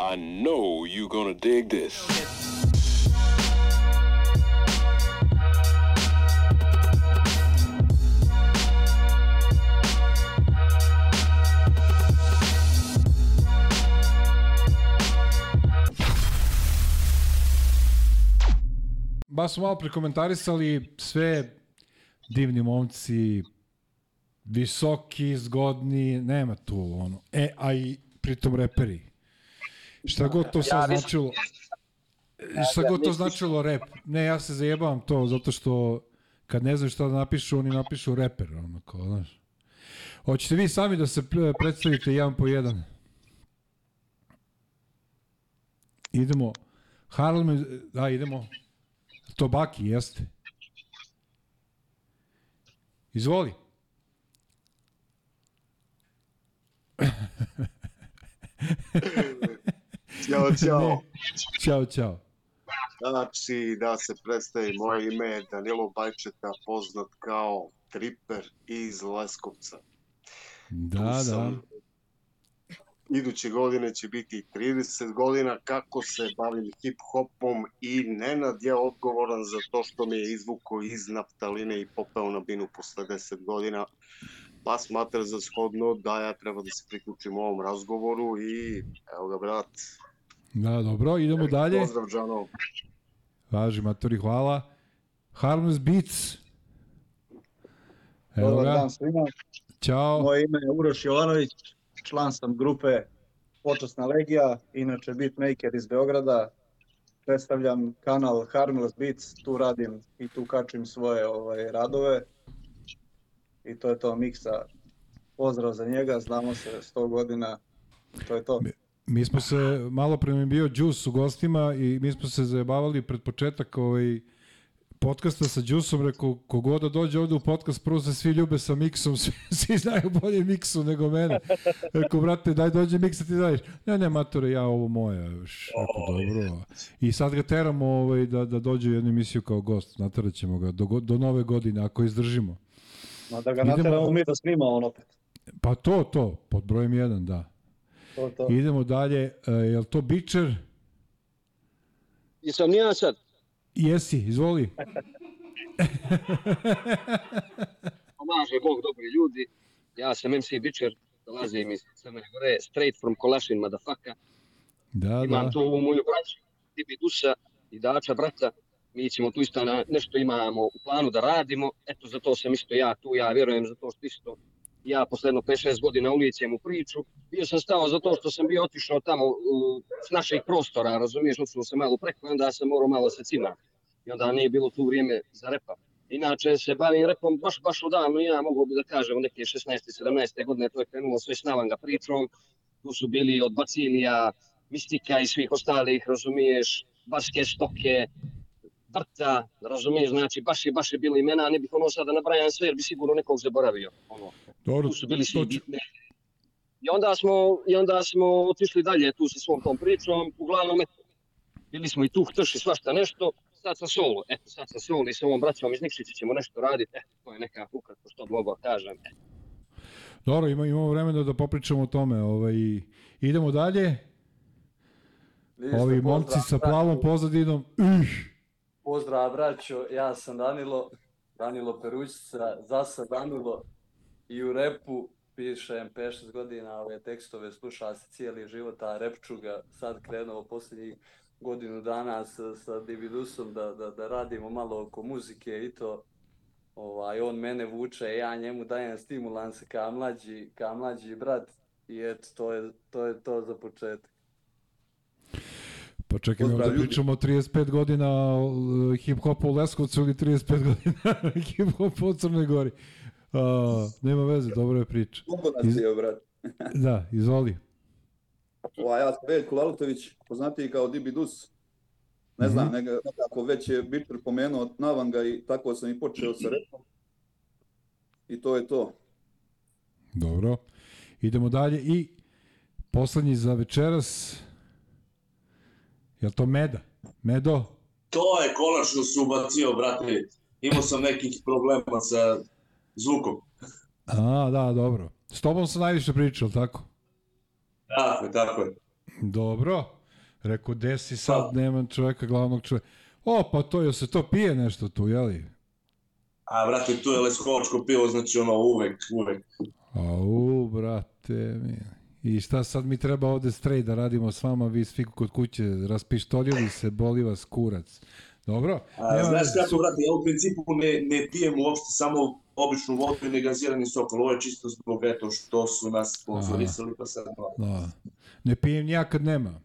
I know you gonna dig this. Ba smo malo prekomentarisali sve divni momci, visoki, zgodni, nema tu ono. E, a i pritom reperi. Šta god to sad značilo, šta god to značilo rep. Ne, ja se zajebavam to, zato što kad ne znaju šta da napišu, oni napišu reper, ono, kao, znaš. Hoćete vi sami da se pre- predstavite jedan po jedan? Idemo. Harlem, da, idemo. To Baki, jeste. Izvoli. Ćao, ćao. Ćao, čao. Znači, da se predstavi, moje ime je Danilo Bajčeta, poznat kao Triper iz Leskovca. Da, Tu da. sam- Iduće godine će biti 30 godina kako se bavim hip-hopom i Nenad je odgovoran za to što me je izvuko iz naftaline i popeo na binu posle 10 godina. Pa smatra za shodno da ja treba da se priključim ovom razgovoru i evo ga brat. Da, dobro, idemo dalje. Pozdrav Džano. Važi, matori, hvala. Harmless Beats. Evo Dobar ga. dan svima. Ćao. Moje ime je Uroš Jovanović, član sam grupe Počasna legija, inače beatmaker iz Beograda. Predstavljam kanal Harmless Beats, tu radim i tu kačim svoje ovaj, radove. I to je to miksa. Pozdrav za njega, znamo se 100 godina. To je to. Mi smo se, malo pre mi bio Juice u gostima i mi smo se zajebavali pred početak ovaj, podcasta sa Juiceom, rekao, kogoda da dođe ovde u podcast, prvo se svi ljube sa miksom, svi, svi znaju bolje miksu nego mene. Rekao, brate, daj dođe miksa ti daješ. Ne, ne, matore, ja ovo moje. Još, rekao, dobro. I sad ga teramo ovaj, da, da dođe u jednu emisiju kao gost. Natrat ćemo ga do, do nove godine, ako izdržimo. Ma da ga nateramo mi da snima on opet. Pa to, to, pod brojem jedan, da. To to. Idemo dalje, e, je li to Bičer? Jesam ja sad? Jesi, izvoli. Pomaže Bog, dobri ljudi. Ja sam MC Bičer, dolazim iz Crne Gore, straight from Kolašin, motherfucker. Da, Imam da. tu ovu moju braću, Tibi Dusa i Dača, brata. Mi ćemo tu isto na, nešto imamo u planu da radimo. Eto, zato sam isto ja tu, ja vjerujem, zato što isto ja posledno 5-6 godina uličem u priču. Bio sam stao zato što sam bio otišao tamo u, s naših prostora, razumiješ, otišao sam malo preko, onda sam morao malo se cima. I onda nije bilo tu vrijeme za repa. Inače se bavim repom baš, baš odavno, ja mogu bi da kažem neke 16. 17. godine, to je krenulo sve s Navanga pričom. Tu su bili od Bacilija, Mistika i svih ostalih, razumiješ, Barske stoke, Brta, razumiješ, znači baš je, baš je bilo imena, ne bih ono sada nabrajam sve jer bi sigurno nekog zaboravio. Ono, Dobro, tu su bili svi to ću- bitni. I onda smo, i onda smo otišli dalje tu sa svom tom pričom, uglavnom eto, bili smo i tu htrši svašta nešto, sad sam solo, eto sad sam solo i sa ovom braćom iz Nikšića ćemo nešto raditi, eto to je neka ukratko što mogu da kažem. Eto. Dobro, ima, imamo vremena da popričamo o tome. Ovaj, idemo dalje. Listo, Ovi momci sa plavom pozadinom. Ih, Pozdrav braćo, ja sam Danilo, Danilo Perućica, zasa Danilo i u repu pišem 5-6 godina ove tekstove, sluša se cijeli život, a rep ću ga sad krenuo posljednjih godinu dana sa, sa Dividusom da, da, da radimo malo oko muzike i to ovaj, on mene vuče, ja njemu dajem stimulanse ka mlađi, ka mlađi brat i eto, to je to, je to za početak. Pa čekaj, ljudi. pričamo o 35 godina uh, hip-hopa u Leskovcu ili 35 godina hip-hopa u Crnoj Gori. Uh, nema veze, dobra je priča. Mogu nas je, brat. Da, izvoli. Ova, ja sam Veljko Lalutović, poznatiji kao Dibi Dus. Ne znam, Mhm. nega, nekako već je Bitter pomenuo Navanga i tako sam i počeo sa repom. I to je to. Dobro. Idemo dalje i poslednji za večeras. Je to Meda? Medo? To je konačno se ubacio, brate. Imao sam nekih problema sa zvukom. A, da, dobro. S tobom sam najviše pričao, tako? Tako je, tako je. Dobro. Rekao, desi sad, nema čoveka, glavnog čoveka. O, pa to, jel se to pije nešto tu, jeli? A, brate, tu je leskovačko pivo, znači ono uvek, uvek. Au, brate mi. I šta sad mi treba ovde strej da radimo s vama, vi svi kod kuće, raspištoljili se, boli vas kurac. Dobro? A, Nema znaš kako, brate, ja u principu ne, ne pijem uopšte samo običnu vodu i negazirani sokol. Ovo je čisto zbog eto što su nas sponsorisali, pa sad malo. Da. Ne pijem ja kad nema.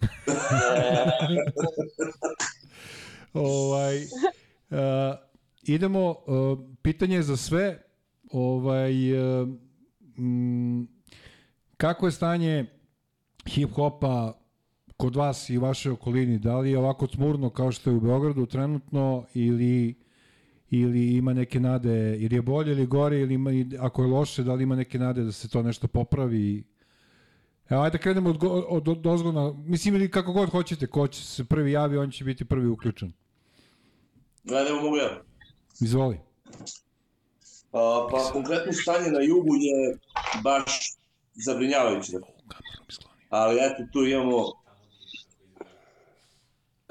ovaj, uh, idemo, uh, pitanje za sve. Ovaj, uh, mm, kako je stanje hip-hopa kod vas i u vašoj okolini? Da li je ovako tmurno kao što je u Beogradu trenutno ili ili ima neke nade, ili je bolje ili gore, ili ima, ako je loše, da li ima neke nade da se to nešto popravi? Evo, ajde da krenemo od, go- od, od ozgona, mislim ili kako god hoćete, ko će se prvi javi, on će biti prvi uključen. Gledajmo mogu ja. Izvoli. A, pa konkretno stanje na jugu je baš zabrinjavajuće. Ali eto tu imamo...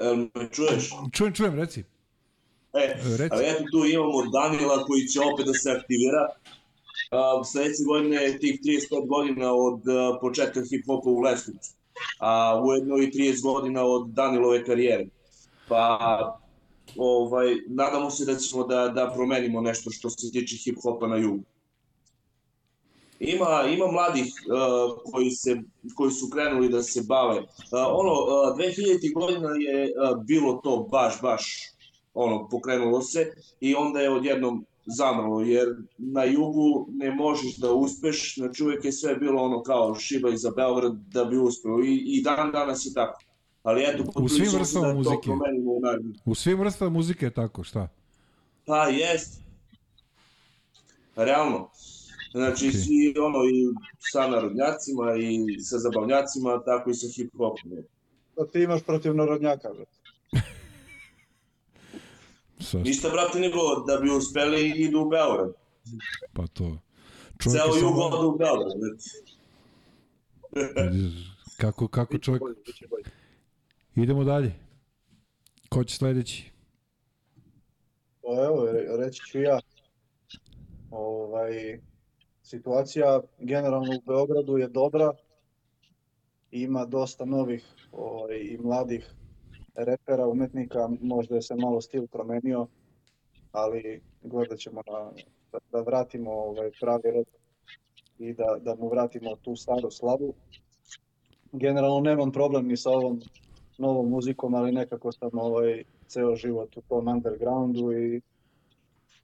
Jel me čuješ? Čujem, čujem, reci. E, Reci. ali eto tu imamo Danila koji će opet da se aktivira. A, sledeće godine je tih 35 godina od a, početka hip-hopa u Leskovcu, a ujedno i 30 godina od Danilove karijere. Pa, ovaj, nadamo se da ćemo da, da promenimo nešto što se tiče hip-hopa na jugu. Ima, ima mladih uh, koji, se, koji su krenuli da se bave. Uh, ono, uh, 2000 godina je uh, bilo to baš, baš ono, pokrenulo se i onda je odjednom zamrlo, jer na jugu ne možeš da uspeš, znači uvek je sve bilo ono kao šiba za Beograd da bi uspeo i, i dan danas je tako. Ali eto, U svim vrstama da muzike. u. U svim vrstama muzike je tako, šta? Pa jest. Realno. Znači, okay. i ono i sa narodnjacima i sa zabavnjacima, tako i sa hip-hopom. Da ti imaš protiv narodnjaka, brate. Svašta, Ništa, brate, nego da bi uspeli idu u Beograd. pa to. Čovjek Ceo je jug samo- ode u Beograd. Kako, kako čovjek... Idemo dalje. Ko će sledeći? Pa evo, re- reći ću ja. Ovaj, situacija generalno u Beogradu je dobra. Ima dosta novih ovaj, i mladih repera, umetnika, možda je se malo stil promenio, ali gledat ćemo na, da, da vratimo ovaj, pravi rep i da, da mu vratimo tu staru slavu. Generalno nemam problem ni sa ovom novom muzikom, ali nekako sam ovaj, ceo život u tom undergroundu i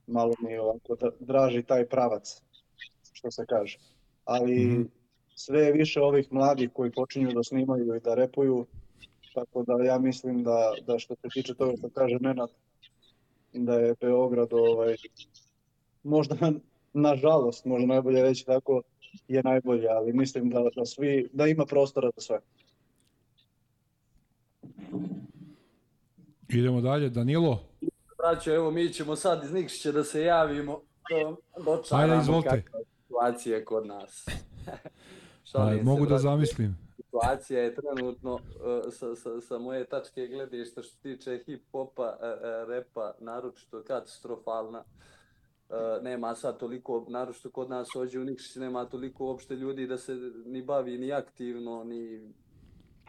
malo mi ovako draži taj pravac, što se kaže. Ali Mhm. sve je više ovih mladih koji počinju da snimaju i da repuju, tako da ja mislim da, da što se tiče toga što kaže Nenad, da je Beograd ovaj, možda nažalost, možda najbolje reći tako, je najbolje, ali mislim da, da, svi, da ima prostora za sve. Idemo dalje. Danilo? Braćo, evo mi ćemo sad iz Nikšića da se javimo. Dočaramo Ajde, izvolite. kakva situacija kod nas. Aj, Šalim se, mogu da zamislim. Situacija je trenutno uh, sa, sa, sa moje tačke gledišta što tiče hip-hopa, uh, uh, repa, naročito katastrofalna. Nema sad toliko, naročito kod nas ovdje u Nikšići nema toliko uopšte ljudi da se ni bavi ni aktivno, ni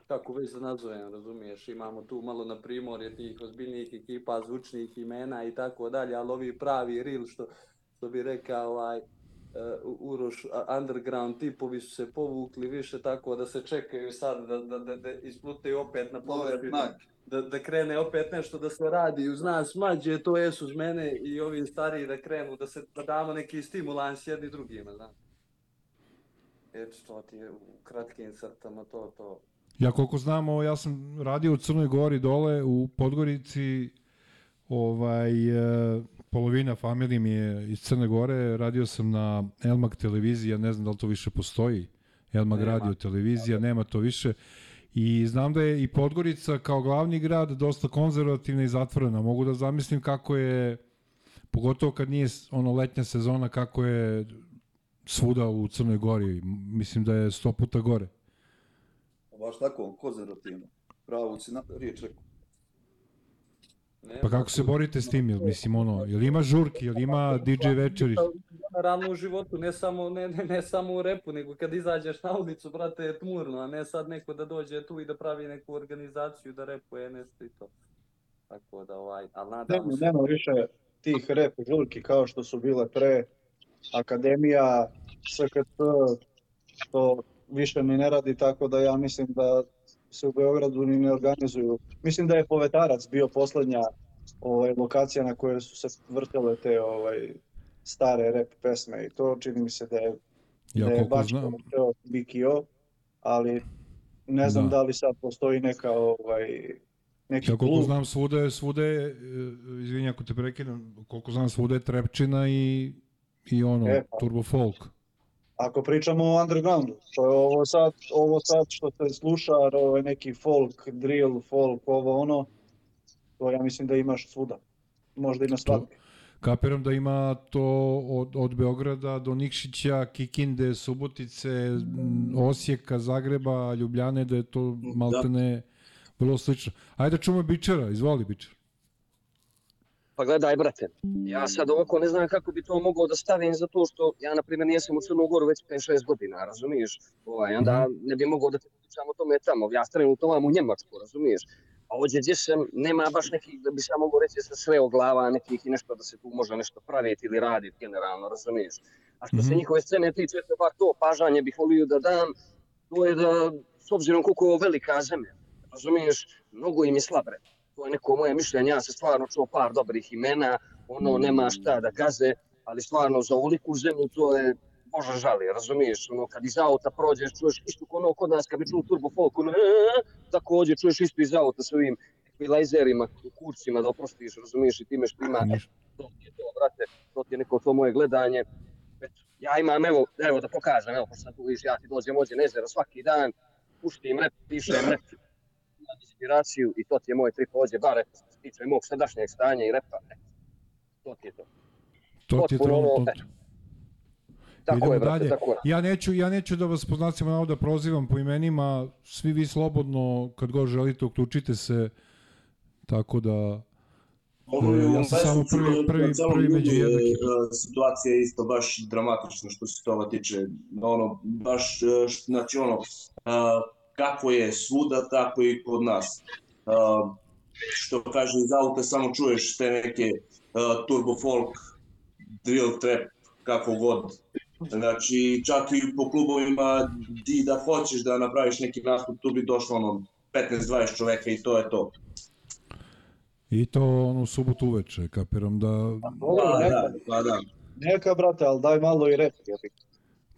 kako već da nazovem, razumiješ, imamo tu malo na primorje tih ozbiljnijih ekipa, zvučnih imena i tako dalje, ali ovi pravi real što, što bi rekao ovaj, uh, Uroš, underground tipovi su se povukli više tako da se čekaju sad da, da, da, da isplutaju opet na površinu, da, da krene opet nešto da se radi uz nas mlađe, to jesu uz mene i ovi stariji da krenu, da se da damo neki stimulans jedni drugima, znaš. Eto što ti je u kratkim crtama to, to. Ja koliko znam, ovo, ja sam radio u Crnoj Gori dole, u Podgorici, ovaj, e, polovina familije mi je iz Crne Gore, radio sam na Elmag televizija, ne znam da li to više postoji, Elmag Nema. radio televizija, nema to više. I znam da je i Podgorica kao glavni grad dosta konzervativna i zatvorena. Mogu da zamislim kako je, pogotovo kad nije ono letnja sezona, kako je svuda u Crnoj Gori. Mislim da je sto puta gore. Baš tako, konzervativno. Pravo si na, riječ rekao. Nema Pa kako se borite s tim? Jel, mislim, ono, jel ima žurki, jel ima DJ večeri? Generalno u životu, ne samo, ne, ne, ne samo u repu, nego kad izađeš na ulicu, brate, je tmurno, a ne sad neko da dođe tu i da pravi neku organizaciju, da repuje nešto i to. Tako da, ovaj, ali nadam se. nema više tih rep žurki kao što su bile pre. Akademija, SKT, to više ni ne radi, tako da ja mislim da se u Beogradu ni ne organizuju. Mislim da je Povetarac bio poslednja ovaj, lokacija na kojoj su se vrtele te ovaj, stare rep pesme i to čini mi se da je, Ja da je znam, vrteo BKO, ali ne znam Da. da, li sad postoji neka ovaj, neki ja koliko klub. znam svuda je, svuda je, e, izvini ako te prekinem, koliko znam svuda je trepčina i, i ono, E, pa. turbo folk. Ako pričamo o undergroundu, to je ovo sad, ovo sad što se sluša, ovaj neki folk, drill, folk, ovo ono, to ja mislim da imaš svuda. Možda i na svadbi. Kapiram da ima to od, od Beograda do Nikšića, Kikinde, Subotice, Osijeka, Zagreba, Ljubljane, da je to maltene vrlo slično. Ajde čujemo Bičera, izvoli Bičer. Pa gledaj, brate, ja sad ovako ne znam kako bi to mogao da stavim zato što ja, na primjer, nisam u Crnu Goru već 5-6 godina, razumiješ? Ovaj, onda ne bi mogao da ti pričam o tome tamo. Ja trenutno vam u Njemačku, razumiješ? A ovdje gdje sam, nema baš nekih, da bi sam mogao reći da sam sve o glava nekih i nešto da se tu može nešto praviti ili raditi generalno, razumiješ? A što se Mhm. njihove scene tiče, to bar to pažanje bih volio da dam, to je da, s obzirom koliko je velika zemlja, razumiješ, mnogo im je slabre. To je neko moje mišljenje, ja sam stvarno čuo par dobrih imena, ono nema šta da gaze, ali stvarno za ovoliku zemlju to je Bože žali, razumiješ, ono kad iz auta prođeš, čuješ isto ono kod nas kad bi čuo turbo folk, ono, "Eee", također čuješ isto iz auta sa ovim ekvilajzerima, kurcima da oprostiš, razumiješ, i time što ima, to ti je to, brate, to ti je neko to moje gledanje. Eto, ja imam, evo, evo da pokažem, evo, pošto sam tu vidiš, ja ti dođem ovdje na jezero svaki dan, puštim rep, pišem rep, inspiraciju i to ti je moj trip ovdje, bar eto, što se tiče mog sadašnjeg stanja i repa, eto, to ti je to. To ti je trenutno. Tako Idemo je, brate, dalje. tako je. Ja neću, ja neću da vas po znacima navoda prozivam po imenima, svi vi slobodno, kad god želite, uključite se, tako da... Ovo je E, u ja sam samo prvi- na prvi- prvi među jugu je, jednakima. e, situacija je isto baš dramatična što se toga tiče. Ono, baš, e, znači ono, kako je svuda, tako i kod nas. A, što kaže, iz auta samo čuješ te neke a, turbo folk, drill trap, kako god. Znači, čak i po klubovima di da hoćeš da napraviš neki nastup, tu bi došlo ono 15-20 čoveka i to je to. I to ono u subotu uveče, kapiram da... Dobro, Pa neka, da, pa da. neka, brate, ali daj malo i rep.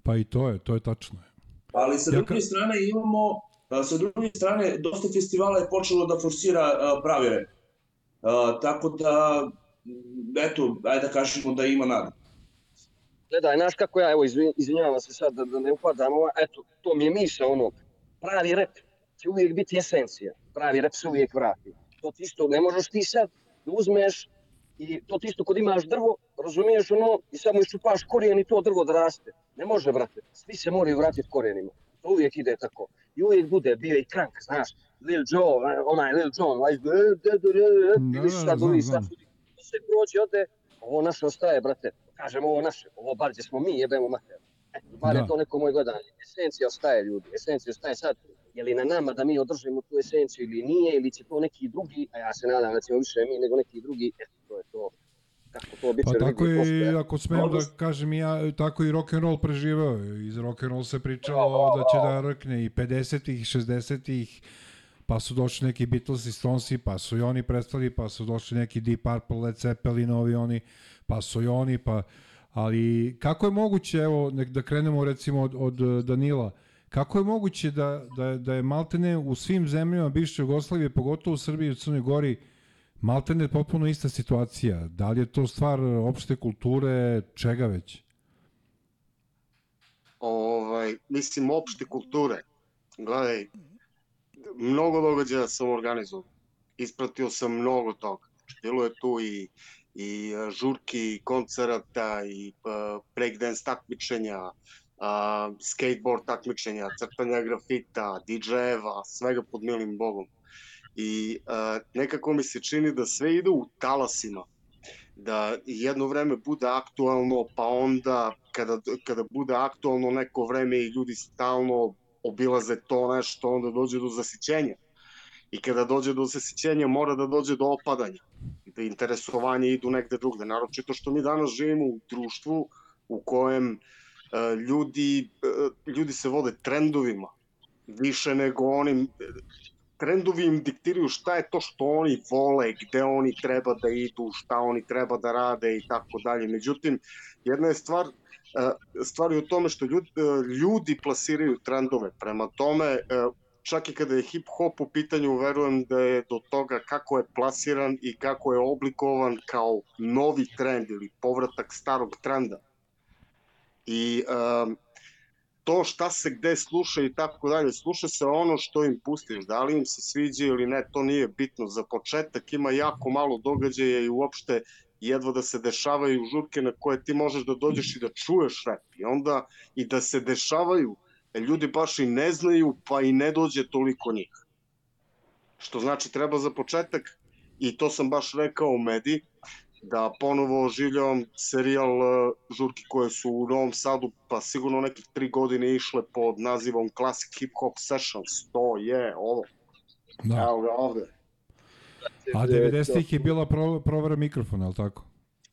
Pa i to je, to je tačno. Ali sa Ja druge ka- strane imamo, sa druge strane, dosta festivala je počelo da forsira a, pravi rep. A, tako da, eto, ajde da kažemo da ima nada. Gledaj, znaš kako ja, evo, izvin- izvinjavam se sad da, da ne upadam, ova, eto, to mi je misa, ono, pravi rep će uvijek biti esencija, pravi rep se uvijek vrati. To ti isto, ne možeš ti sad da uzmeš i to ti isto kod imaš drvo, razumiješ ono, i samo iščupaš korijen i to drvo da raste. Ne može, brate, svi se moraju vratiti korijenima. To uvijek ide tako. I uvijek bude, bio i krank, znaš, Lil Joe, onaj Lil Jon, ovaj, Da, ili da, sad znam, ovi znam. sad to se prođe, ode, ovo naše ostaje, brate, kažem ovo naše, ovo bar gdje smo mi, jebemo mater. Eto, bar Da. je to neko moje gledanje. Esencija ostaje, ljudi, esencija ostaje sad. Je li na nama da mi održimo tu esenciju ili nije, ili će to neki drugi, a ja se nadam da ćemo više mi nego neki drugi, eto, to je to. Kako to biti Pa tako posle. je, ako smem da kažem i ja, tako i rock and roll preživao. Iz rock and roll se pričalo da će da rkne i 50-ih, 60-ih, pa su došli neki Beatles i Stonesi, pa su i oni prestali, pa su došli neki Deep Purple, Led Zeppelinovi oni, pa su i oni, pa... Ali kako je moguće, evo, nek da krenemo recimo od, od eh, Danila, kako je moguće da, da, da je maltene u svim zemljama bivše Jugoslavije, pogotovo u Srbiji i u Crnoj Gori, maltene je potpuno ista situacija. Da li je to stvar opšte kulture, čega već? ovaj, mislim, opšte kulture. Gledaj, mnogo događaja sam organizovao. Ispratio sam mnogo toga. Znači, Bilo je tu i, i e, žurki, i koncerata, i uh, breakdance takmičenja, a, skateboard takmičenja, crtanja grafita, DJ-eva, svega pod milim bogom. I a, nekako mi se čini da sve ide u talasima da jedno vreme bude aktualno, pa onda kada, kada bude aktualno neko vreme i ljudi stalno obilaze to nešto, onda dođe do zasićenja. I kada dođe do zasićenja mora da dođe do opadanja, da interesovanje idu negde drugde. Naročito što mi danas živimo u društvu u kojem uh, ljudi, uh, ljudi se vode trendovima, više nego onim trendovi im diktiraju šta je to što oni vole, gde oni treba da idu, šta oni treba da rade i tako dalje. Međutim, jedna je stvar, e, stvar je u tome što ljudi, e, ljudi plasiraju trendove. Prema tome, e, čak i kada je hip hop u pitanju, verujem da je do toga kako je plasiran i kako je oblikovan kao novi trend ili povratak starog trenda. I um, to šta se gde sluša i tako dalje, sluša se ono što im pustiš, da li im se sviđa ili ne, to nije bitno. Za početak ima jako malo događaja i uopšte jedva da se dešavaju žurke na koje ti možeš da dođeš i da čuješ rap. I onda i da se dešavaju, ljudi baš i ne znaju, pa i ne dođe toliko njih. Što znači treba za početak, i to sam baš rekao u mediji, da ponovo oživljavam serijal uh, žurki koje su u Novom Sadu pa sigurno nekih tri godine išle pod nazivom Classic Hip Hop Sessions. To je ovo. Da. Evo ga ovde. A 90-ih je bila pro, provera mikrofona, je li tako?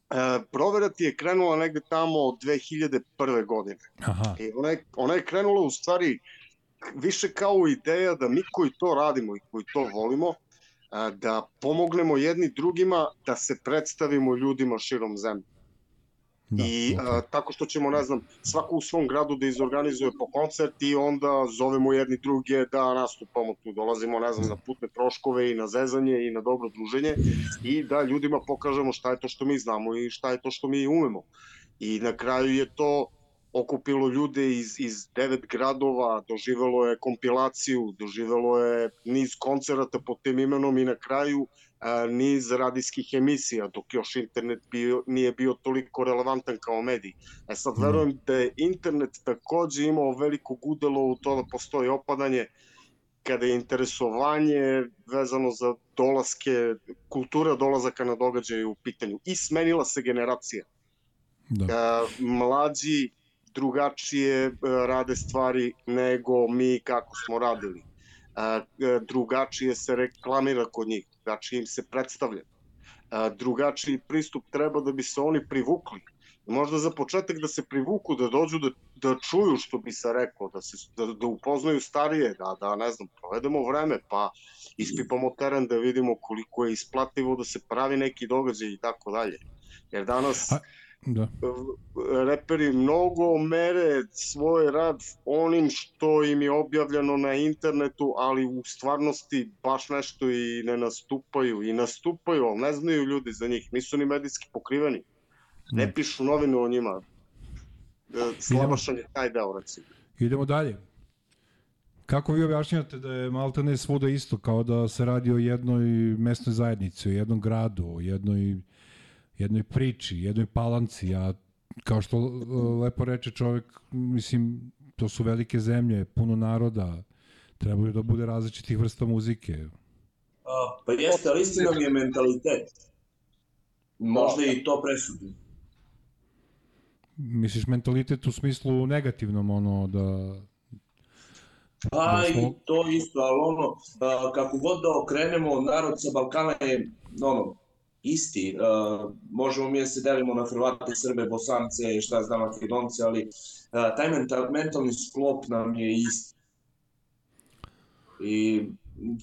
E, provera ti je krenula negde tamo od 2001. godine. Aha. I ona je, ona je krenula u stvari više kao ideja da mi koji to radimo i koji to volimo, da pomognemo jedni drugima da se predstavimo ljudima širom zemlje. Da, I a, tako što ćemo, ne znam, svako u svom gradu da izorganizuje po koncert i onda zovemo jedni druge da nastupamo tu, dolazimo, ne znam, na putne troškove i na zezanje i na dobro druženje i da ljudima pokažemo šta je to što mi znamo i šta je to što mi umemo. I na kraju je to okupilo ljude iz, iz devet gradova, doživelo je kompilaciju, doživelo je niz koncerata pod tim imenom i na kraju a, niz radijskih emisija, dok još internet bio, nije bio toliko relevantan kao medij. E sad verujem da je internet takođe imao veliko gudelo u to da postoji opadanje kada je interesovanje vezano za dolaske, kultura dolazaka na događaje u pitanju. I smenila se generacija. Da. E, mlađi drugačije e, rade stvari nego mi kako smo radili. E, e, drugačije se reklamira kod njih, drugačije im se predstavlja. Drugačiji pristup treba da bi se oni privukli. Možda za početak da se privuku, da dođu da, da čuju što bi se reklo, da, se, da, da upoznaju starije, da, da ne znam, provedemo vreme, pa ispipamo teren da vidimo koliko je isplativo da se pravi neki događaj i tako dalje. Jer danas A- Da. reperi mnogo mere svoj rad onim što im je objavljeno na internetu, ali u stvarnosti baš nešto i ne nastupaju. I nastupaju, ali ne znaju ljudi za njih. Nisu ni medijski pokriveni. Ne Ne. pišu novine o njima. E, Slabašan je taj deo, recimo. Idemo dalje. Kako vi objašnjate da je Maltene svuda isto, kao da se radi o jednoj mesnoj zajednici, o jednom gradu, o jednoj, jednoj priči, jednoj palanci, a kao što uh, lepo reče čovek, mislim, to su velike zemlje, puno naroda, trebaju da bude različitih vrsta muzike. A, Pa jeste, ali istina mi je mentalitet. Možda i to presudno. Misliš mentalitet u smislu negativnom, ono, da... Pa Da i smo- to isto, ali ono, a, kako god da okrenemo, narod sa Balkana je, ono, isti. A, možemo mi da se delimo na Hrvate, Srbe, Bosance, šta znam, Makedonce, ali a, taj mental, mentalni sklop nam je isti. I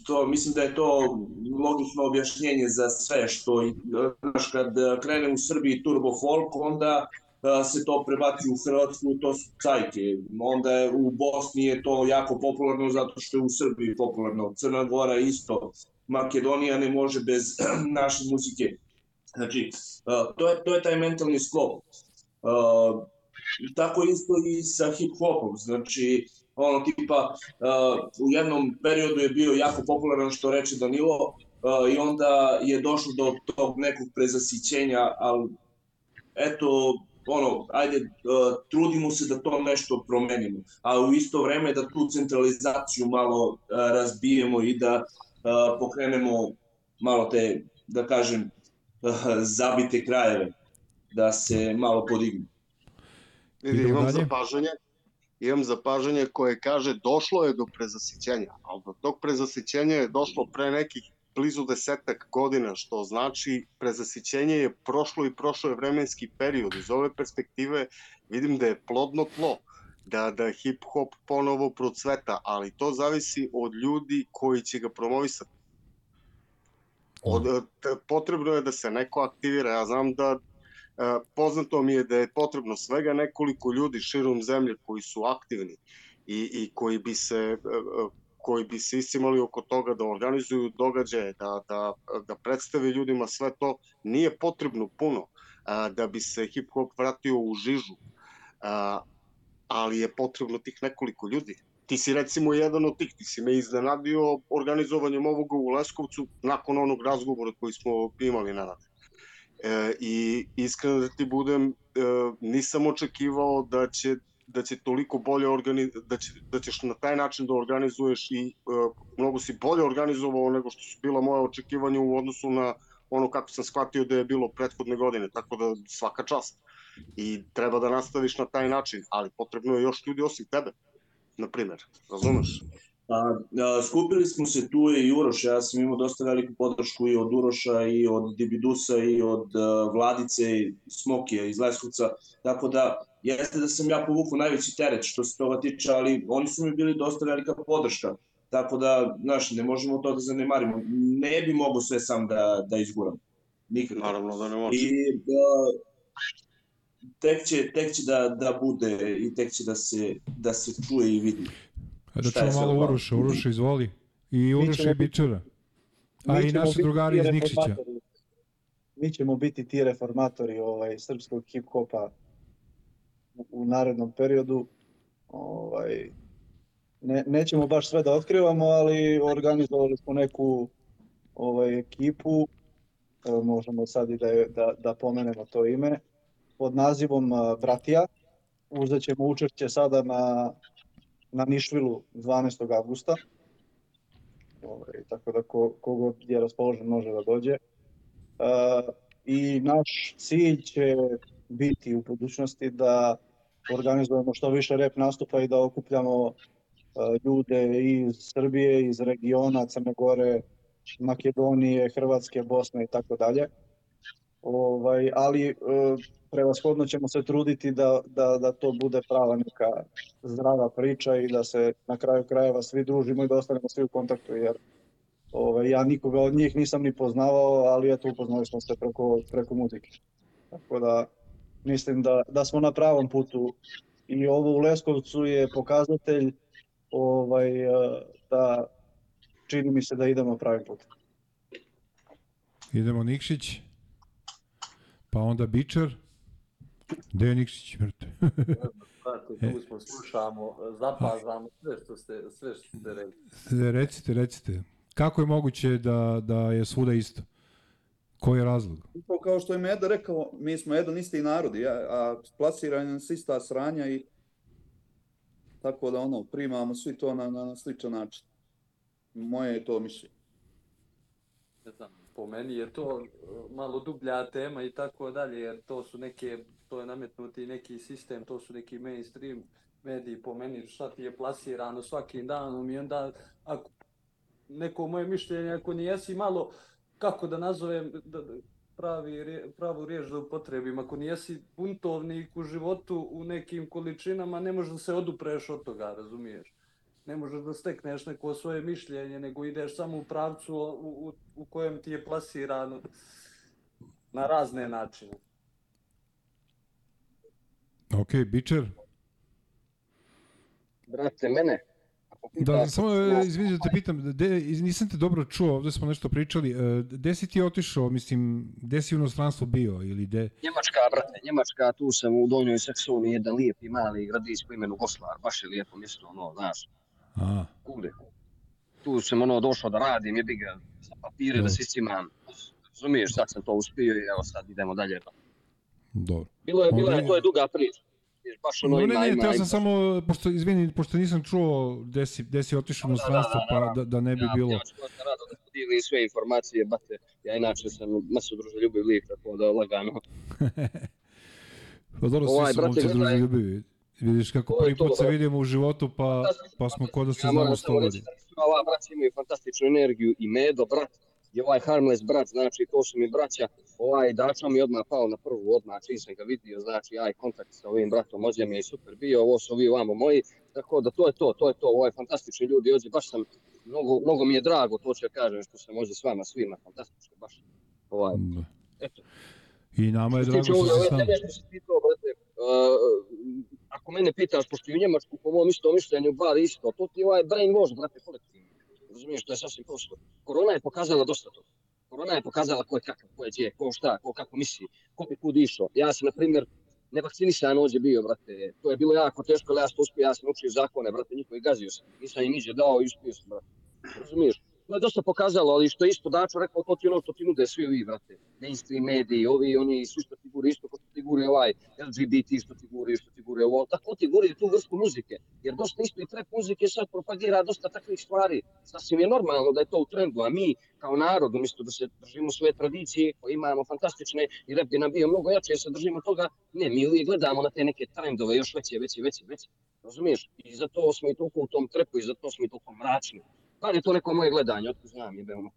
to, mislim da je to logično objašnjenje za sve što, znaš, kad krene u Srbiji turbo folk, onda a, se to prebaci u Hrvatsku, to su cajke. Onda je u Bosni je to jako popularno zato što je u Srbiji popularno. Crna Gora isto. Makedonija ne može bez naše muzike. Znači, to je, to je taj mentalni sklop. Tako isto i sa hip-hopom. Znači, ono tipa, u jednom periodu je bio jako popularan što reče Danilo, i onda je došlo do tog nekog prezasićenja, ali eto, ono, ajde, trudimo se da to nešto promenimo, a u isto vreme da tu centralizaciju malo razbijemo i da pokrenemo malo te, da kažem, zabite krajeve, da se malo podignu. Vidi, Idemo imam zapažanje, imam zapažanje koje kaže došlo je do prezasićenja, ali do tog prezasićenja je došlo pre nekih blizu desetak godina, što znači prezasićenje je prošlo i prošlo je vremenski period. Iz ove perspektive vidim da je plodno tlo, da, da hip-hop ponovo procveta, ali to zavisi od ljudi koji će ga promovisati. Od, t- potrebno je da se neko aktivira. Ja znam da E, poznato mi je da je potrebno svega nekoliko ljudi širom zemlje koji su aktivni i, i koji bi se e, e, koji bi se iscimali oko toga da organizuju događaje, da, da, da predstave ljudima sve to, nije potrebno puno a, da bi se hip-hop vratio u žižu, a, ali je potrebno tih nekoliko ljudi. Ti si recimo jedan od tih, ti si me iznenadio organizovanjem ovoga u Leskovcu nakon onog razgovora koji smo imali na. E, I iskreno da ti budem, e, nisam očekivao da će da će toliko bolje organi da, će, da ćeš na taj način da organizuješ i e, mnogo si bolje organizovao nego što su bila moja očekivanja u odnosu na ono kako sam shvatio da je bilo prethodne godine, tako da svaka čast. I treba da nastaviš na taj način, ali potrebno je još ljudi osim tebe, na primer, razumeš? A, a, skupili smo se tu i Uroš, ja sam imao dosta veliku podršku i od Uroša i od Dibidusa i od a, Vladice i Smokija iz Leskovca, tako da jeste da sam ja povukao najveći teret što se toga tiče, ali oni su mi bili dosta velika podrška, tako da, znaš, ne možemo to da zanemarimo. Ne bi mogo sve sam da, da izguram. Nikako. Naravno da ne može. I a, tek će, tek će da, da bude i tek će da se, da se čuje i vidi. Da je čujemo sad malo plan? Uroša, Uroša izvoli. I Uroša ćemo i Bičara. A i naši drugari iz Nikšića. Mi ćemo biti ti reformatori ovaj, srpskog hip-hopa u, u narednom periodu. Ovaj, ne, nećemo baš sve da otkrivamo, ali organizovali smo neku ovaj, ekipu, evo, možemo sad i da, je- da, da pomenemo to ime, pod nazivom Bratija. Uzet ćemo učešće sada na, na Nišvilu 12. augusta. Ovaj, tako da ko, kogod je raspoložen može da dođe. Uh, I naš cilj će biti u budućnosti da organizujemo što više rep nastupa i da okupljamo ljude iz Srbije, iz regiona, Crne Gore, Makedonije, Hrvatske, Bosne i tako dalje. Ovaj, ali uh, prevashodno ćemo se truditi da, da, da to bude prava neka zdrava priča i da se na kraju krajeva svi družimo i da ostanemo svi u kontaktu, jer Ove, ja nikoga od njih nisam ni poznavao, ali eto upoznali smo se preko, preko muzike. Tako da mislim da, da smo na pravom putu i ovo u Leskovcu je pokazatelj ovaj, eh, da čini mi se da idemo pravim putem. Idemo Nikšić. Pa onda Bičar. Je Nikšić, brate? Brate, E. tu smo, slušamo, zapazamo sve što ste, sve što ste rekli. recite, recite. Kako je moguće da, da je svuda isto? Koji je razlog? Upravo kao što je Meda rekao, mi smo jedan isti narodi, a, a plasiraju nas ista sranja i tako da ono, primamo svi to na, na, na sličan način. Moje je to mišljenje. ne znam, po meni je to uh, malo dublja tema i tako dalje, jer to su neke, to je nametnuti neki sistem, to su neki mainstream mediji po meni, šta ti je plasirano svakim danom i onda ako neko moje mišljenje, ako nijesi malo, kako da nazovem, da, da, pravi, pravu riječ da upotrebim, ako nijesi buntovnik u životu u nekim količinama, ne možeš da se odupreš od toga, razumiješ? Ne možeš da stekneš neko svoje mišljenje, nego ideš samo u pravcu u, u, u kojem ti je plasirano na razne načine. Ok, Bičar. Brate, mene, Da, samo e, izvini da te pitam, de, nisam te dobro čuo, ovde smo nešto pričali. e, Gde si ti otišao, mislim, gde si u inostranstvu bio ili gde? Njemačka, brate, Njemačka, tu sam u Donjoj Saksoniji, jedan lijepi mali gradić po imenu Goslar, baš je lijepo mjesto, ono, znaš, A, kude. Tu sam ono došao da radim, jebi ga, sa papire da se iscimam. Razumiješ, sad sam to uspio i evo sad idemo dalje. Dobro. Bilo je, bilo je, to je duga priča. Baš ono No, ne, ne, ima, teo sam samo, pošto, izvini, pošto nisam čuo gde si, gde si otišao u Da, da, inostranstvo, da, pa da. da, ne bi ja, bilo... Ja ću rado da podijelim sve informacije, bate. Ja inače sam masu druželjubiv lik, tako da lagano. Pa dobro, Ovaj, svi su brate, momci druželjubivi. Vidiš kako prvi put se brate. vidimo u životu, pa, pa smo kod da se Ja znamo sto da svi ova braća imaju fantastičnu energiju i Medo, brat, i ovaj Harmless brat, znači to su mi braća, ovaj Dača mi odmah pao na prvu odmah, čim sam ga vidio, znači aj kontakt sa ovim bratom, Ođe mi je super bio, ovo su ovi ovamo moji, tako da to je to, to je to, ovaj fantastični ljudi, Ođe, baš sam, mnogo, mnogo mi je drago, to ću ja kažem, što sam Ođe s vama svima, fantastično, baš, ovaj, Da. eto. I nama je Što se drago tiče što ovoga, si ove s nama. tebe što si pitao, brate, uh, ako mene pitaš, pošto i u Njemačku po mom isto mišljenju bar isto, to ti je ovaj brainwash, brate, kolektivni. Razumiješ, to je sasvim prosto. Korona je pokazala dosta toga. Korona je pokazala ko je kakav, ko je gdje, ko šta, ko kako misli, ko bi kud išao. Ja sam, na primjer, nevakcinisan ovdje bio, brate. To je bilo jako teško, ali ja sam to uspio, ja sam učio zakone, brate, njihovi gazio sam. Nisam im niđe dao i uspio sam, brate. Razumiješ? To je dosta pokazalo, ali što je isto Dačo rekao, to ti ono što ti nude svi ovi, brate. Mainstream mediji, ovi, oni, svi što ti gure, isto ko što ti gure ovaj LGBT, što ti gure, što ti gure ovo, tako ti gure tu vrstu muzike. Jer dosta isto i trap muzike sad propagira dosta takvih stvari. Sasvim je normalno da je to u trendu, a mi kao narod, umjesto da se držimo svoje tradicije, koje imamo fantastične i rap bi nam bio mnogo jače, se držimo toga, ne, mi uvijek gledamo na te neke trendove još veće, veće, veće, veće. Razumiješ? I zato smo i toliko u tom trepu i zato smo i toliko mračni. Pa je to neko moje gledanje, otko znam, jebemo.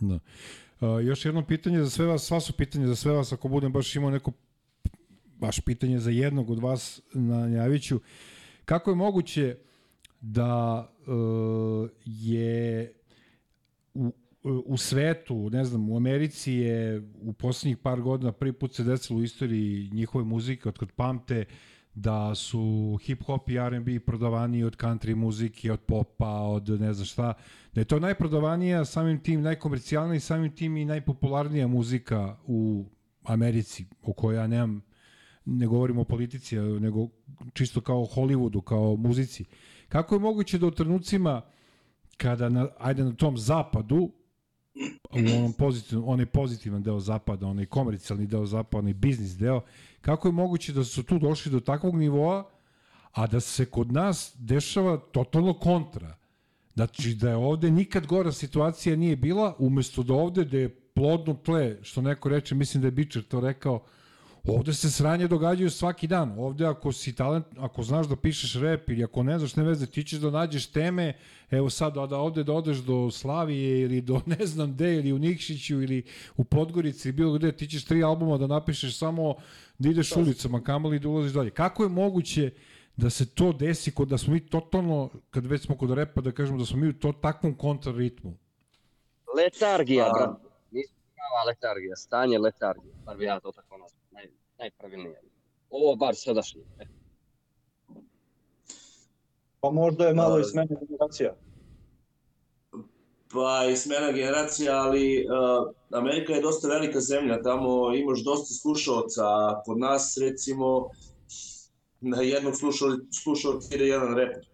Da. Uh, još jedno pitanje za sve vas, sva su pitanja za sve vas, ako budem baš imao neko baš pitanje za jednog od vas na Njaviću. Kako je moguće da uh, je u, u svetu, ne znam, u Americi je u poslednjih par godina prvi put se desilo u istoriji njihove muzike, od kod pamte, da su hip-hop i R&B prodavaniji od country muzike, od popa, od ne znam šta, da je to najprodavanija, samim tim najkomercijalnija i samim tim i najpopularnija muzika u Americi, o kojoj ja nemam, ne govorim o politici, nego čisto kao o Hollywoodu, kao muzici. Kako je moguće da u trenucima kada, na, ajde na tom zapadu, u onom pozitivnom, onaj pozitivan deo zapada, onaj komercijalni deo zapada, onaj biznis deo, kako je moguće da su tu došli do takvog nivoa, a da se kod nas dešava totalno kontra. Znači da je ovde nikad gora situacija nije bila, umesto da ovde da je plodno tle, što neko reče, mislim da je Bičer to rekao, ovde se sranje događaju svaki dan. Ovde ako si talent, ako znaš da pišeš rep ili ako ne znaš ne veze, ti ćeš da nađeš teme, evo sad da, da ovde da odeš do Slavije ili do ne znam gde, ili u Nikšiću ili u Podgorici ili bilo gde, ti ćeš tri albuma da napišeš samo da ideš ulicama, kamoli da ulaziš dalje. Kako je moguće da se to desi kod da smo mi totalno, kad već smo kod repa, da kažemo da smo mi u to takvom kontraritmu? Letargija, A. brate. Nisam prava letargija, stanje letargije. Bar bi ja to tako nazvao. Naj, najpravilnije. Ovo bar sadašnje. Pa možda je malo i smena generacija. Pa i smena generacija, ali uh, Amerika je dosta velika zemlja, tamo imaš dosta slušaoca, a kod nas recimo na jednog slušao, slušaoca ide jedan reper.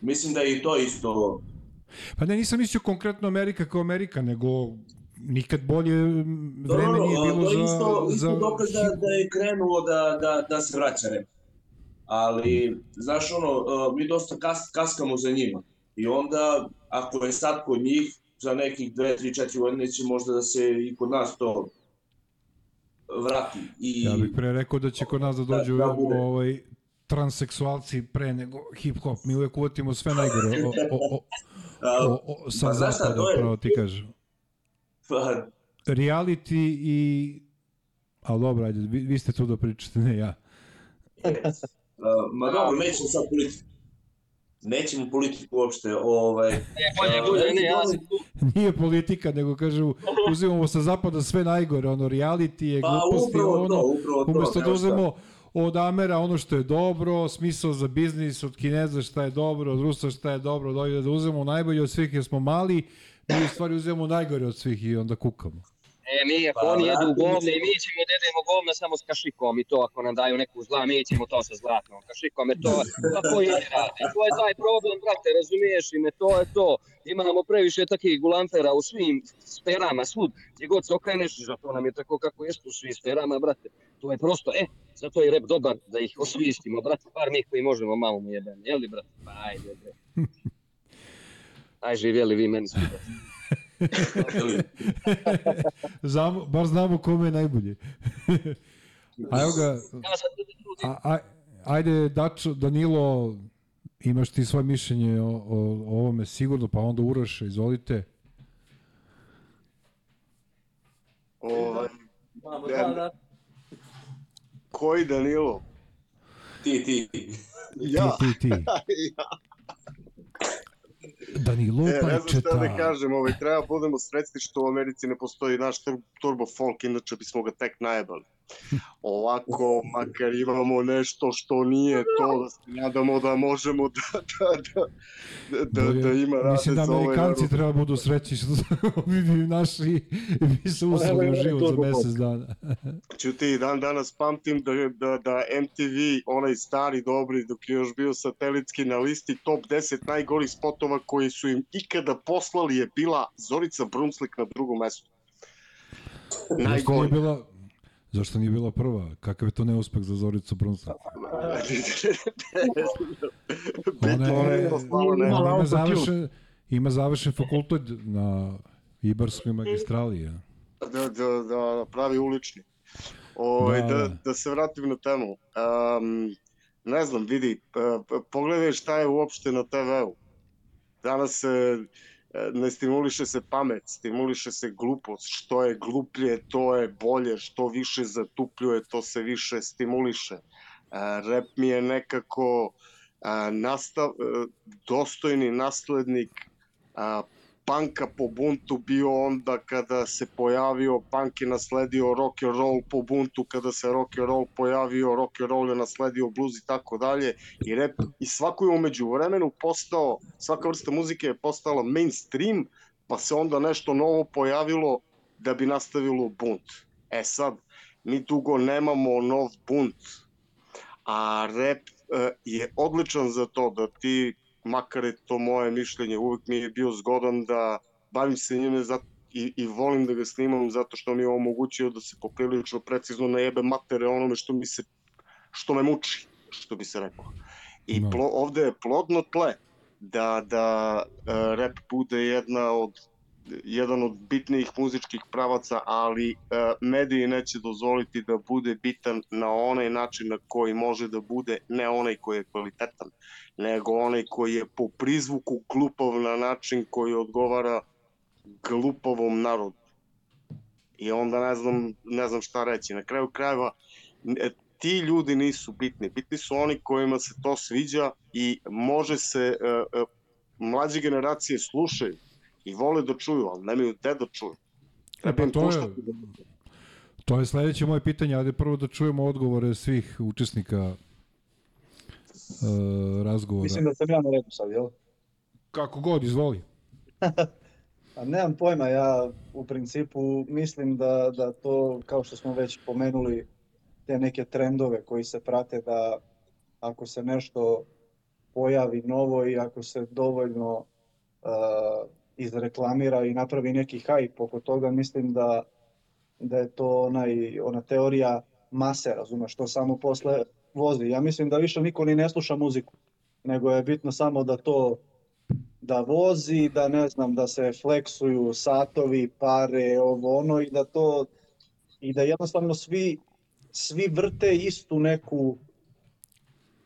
Mislim da je i to isto Pa ne, nisam mislio konkretno Amerika kao Amerika, nego nikad bolje Dobro, vreme nije bilo to za... je isto, za isto dokaz da, da je krenulo da, da, da se vraća rep. Ali, znaš ono, mi dosta kas, kaskamo za njima. I onda, ako je sad kod njih, za nekih 2, 3, 4 godine će možda da se i kod nas to vrati. I, Ja bih pre rekao da će kod nas da dođu da bude. ovaj, transseksualci pre nego hip-hop. Mi uvek uvatimo sve najgore o, o, o, a, o, o, sa pa zapada, pravo ti kažem. Pa, Reality i... Ali dobro, ajde, vi, vi ste tu da pričate, ne ja. uh, ma dobro, nećemo sad politiku. Nećemo politiku uopšte. Ovaj, E, bolje bude, ne, ja sam tu. Nije politika, nego kažu, uzimamo sa zapada sve najgore, ono, reality je Pa gluposti, upravo ono, to, upravo to. Umesto da uzmemo od Amera ono što je dobro, smisao za biznis, od Kineza šta je dobro, od Rusa šta je dobro, da, da uzmemo najbolje od svih jer smo mali, mi u stvari uzmemo najgore od svih i onda kukamo. E, mi ako Pa, oni jedu vratimo govne i mi ćemo da jedemo govna samo s kašikom i to ako nam daju neku zla, mi ćemo to sa zlatnom kašikom, jer to, pa koji ne radi. To je taj problem, brate, razumiješ i me, to je to. Imamo previše takih gulamfera u svim sferama, svud, gdje god se okreneš, zato nam je tako kako jest u svim sferama, brate. To je prosto, e, zato je rep dobar da ih osvistimo, brate, bar mi koji možemo malo mu jebem, jel li, brate? Pa ajde, bre. Aj, živjeli vi meni brate. Znamo, bar znamo kome je najbolje. A evo ga, Ja a, a, ajde Dačo, Danilo, imaš ti svoje mišljenje o, o, o ovome sigurno, pa onda Uroš, izvolite. Ovaj, da. koji Danilo? Ti, ti. Ja. Ti, ti, ti. Danilo E, ne znam šta da kažem, ovaj, treba budemo srećni što u Americi ne postoji naš tur- turbo folk, inače bismo ga tek najebali. Ovako, makar imamo nešto što nije to, da se nadamo da možemo da, da, da, da, da, ima rade Mislim da ovaj Amerikanci narod. treba budu srećni što bi naši bi se usrali u život za mesec dana. Ćuti, dan danas pamtim da, da, da MTV, onaj stari dobri, dok je još bio satelitski na listi top 10 najgorih spotova koji su im ikada poslali je bila Zorica Brunslik na drugom mestu. Najgori. bila, zašto nije bila prva? Kakav je to neuspeh za Zoricu? Bitno Ona je. Ona ima završen, ima završen fakultet na Ibarskoj magistrali. Ja. da, da, da pravi ulični. Ovaj, Da, da, da. da, se vratim na temu. Um, ne znam, vidi, pogledaj šta je uopšte na TV-u. Danas se e, ne stimuliše se pamet, stimuliše se glupost. Što je gluplje, to je bolje. Što više zatupljuje, to se više stimuliše. E, rap mi je nekako a, nastav, e, dostojni naslednik panka po buntu bio onda kada se pojavio, punk je nasledio rock and roll po buntu, kada se rock and roll pojavio, rock and roll je nasledio blues i tako dalje i rap i svako je umeđu vremenu postao, svaka vrsta muzike je postala mainstream, pa se onda nešto novo pojavilo da bi nastavilo bunt. E sad, mi dugo nemamo nov bunt, a rap e, je odličan za to da ti makar je to moje mišljenje, uvek mi je bio zgodan da bavim se njime za, i, i volim da ga snimam zato što mi je omogućio da se poprilično precizno najebe matere onome što mi se što me muči, što bi se reklo. I Da. plo, ovde je plodno tle da, da uh, rap bude jedna od jedan od bitnijih muzičkih pravaca, ali uh, mediji neće dozvoliti da bude bitan na onaj način na koji može da bude, ne onaj koji je kvalitetan, nego onaj koji je po prizvuku glupav na način koji odgovara glupovom narodu. I onda ne znam, ne znam šta reći. Na kraju krajeva, e, ti ljudi nisu bitni. Bitni su oni kojima se to sviđa i može se, e, e, mlađe generacije slušaju i vole da čuju, ali nemaju gde da čuju. Treba pa to je- da To je sledeće moje pitanje, ali prvo da čujemo odgovore svih učesnika uh, razgovora. Mislim da sam ja na redu sad, jel? Kako god, izvoli. A nemam pojma, ja u principu mislim da, da to, kao što smo već pomenuli, te neke trendove koji se prate da ako se nešto pojavi novo i ako se dovoljno uh, izreklamira i napravi neki hype oko toga, mislim da, da je to onaj, ona teorija mase, razumeš, što samo posle vozi. Ja mislim da više niko ni ne sluša muziku, nego je bitno samo da to da vozi, da ne znam, da se fleksuju satovi, pare, ovo ono i da to i da jednostavno svi svi vrte istu neku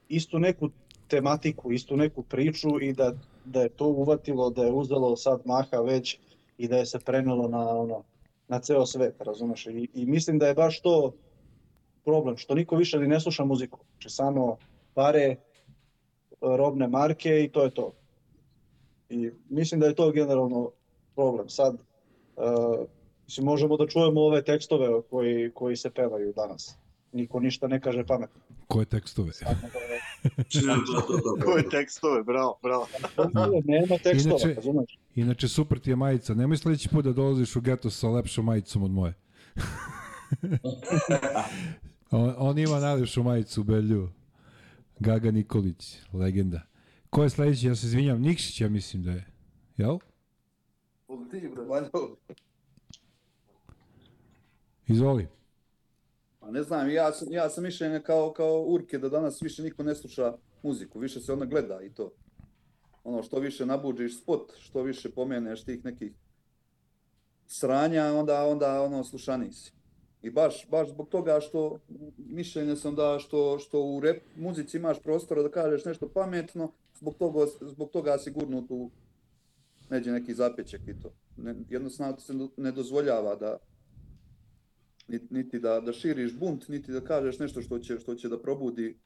istu neku tematiku, istu neku priču i da, da je to uvatilo, da je uzelo sad maha već i da je se prenelo na ono na ceo svet, razumeš? I, I mislim da je baš to problem, što niko više ni ne sluša muziku. Znači samo pare, robne marke i to je to. I mislim da je to generalno problem. Sad, uh, mislim, možemo da čujemo ove tekstove koji, koji se pevaju danas. Niko ništa ne kaže pametno. Koje tekstove? To, to, to. Koje tekstove, bravo, bravo. Nema tekstova, Inače- razumeš? Inače, super ti je majica. Nemoj sledeći put da dolaziš u geto sa lepšom majicom od moje. on, on ima najlepšu majicu u Belju. Gaga Nikolić, legenda. Ko je sledeći? Ja se izvinjam. Nikšić, ja mislim da je. Jel? Ti, bro. Izvoli. Pa ne znam, ja sam, ja sam mišljenja kao, kao Urke da danas više niko ne sluša muziku, više se ona gleda i to. Ono, što više nabuđiš spot, što više pomeneš tih nekih sranja, onda, onda ono, slušaniji si. I baš, baš zbog toga što mišljenja sam da što, što u rap muzici imaš prostora da kažeš nešto pametno, zbog toga, zbog toga si gurnut u neđe neki zapeček i to. Ne, jednostavno se ne dozvoljava da, niti, niti da, da širiš bunt, niti da kažeš nešto što će, što će da probudi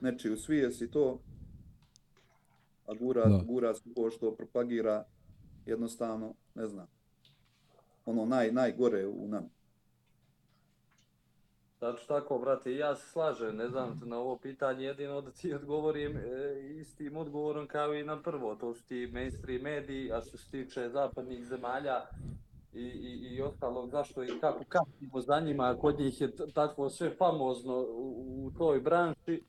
nečiju svijest i to. A gura, Da. gura se to što propagira jednostavno, ne znam, ono naj, najgore u nama. Znači tako, brate, ja se slažem, ne znam, na ovo pitanje jedino da ti odgovorim e, istim odgovorom kao i na prvo, to su ti mainstream mediji, a što se tiče zapadnih zemalja i, i, i ostalog, zašto i kako kapimo za njima, kod njih je tako sve famozno u, u toj branši,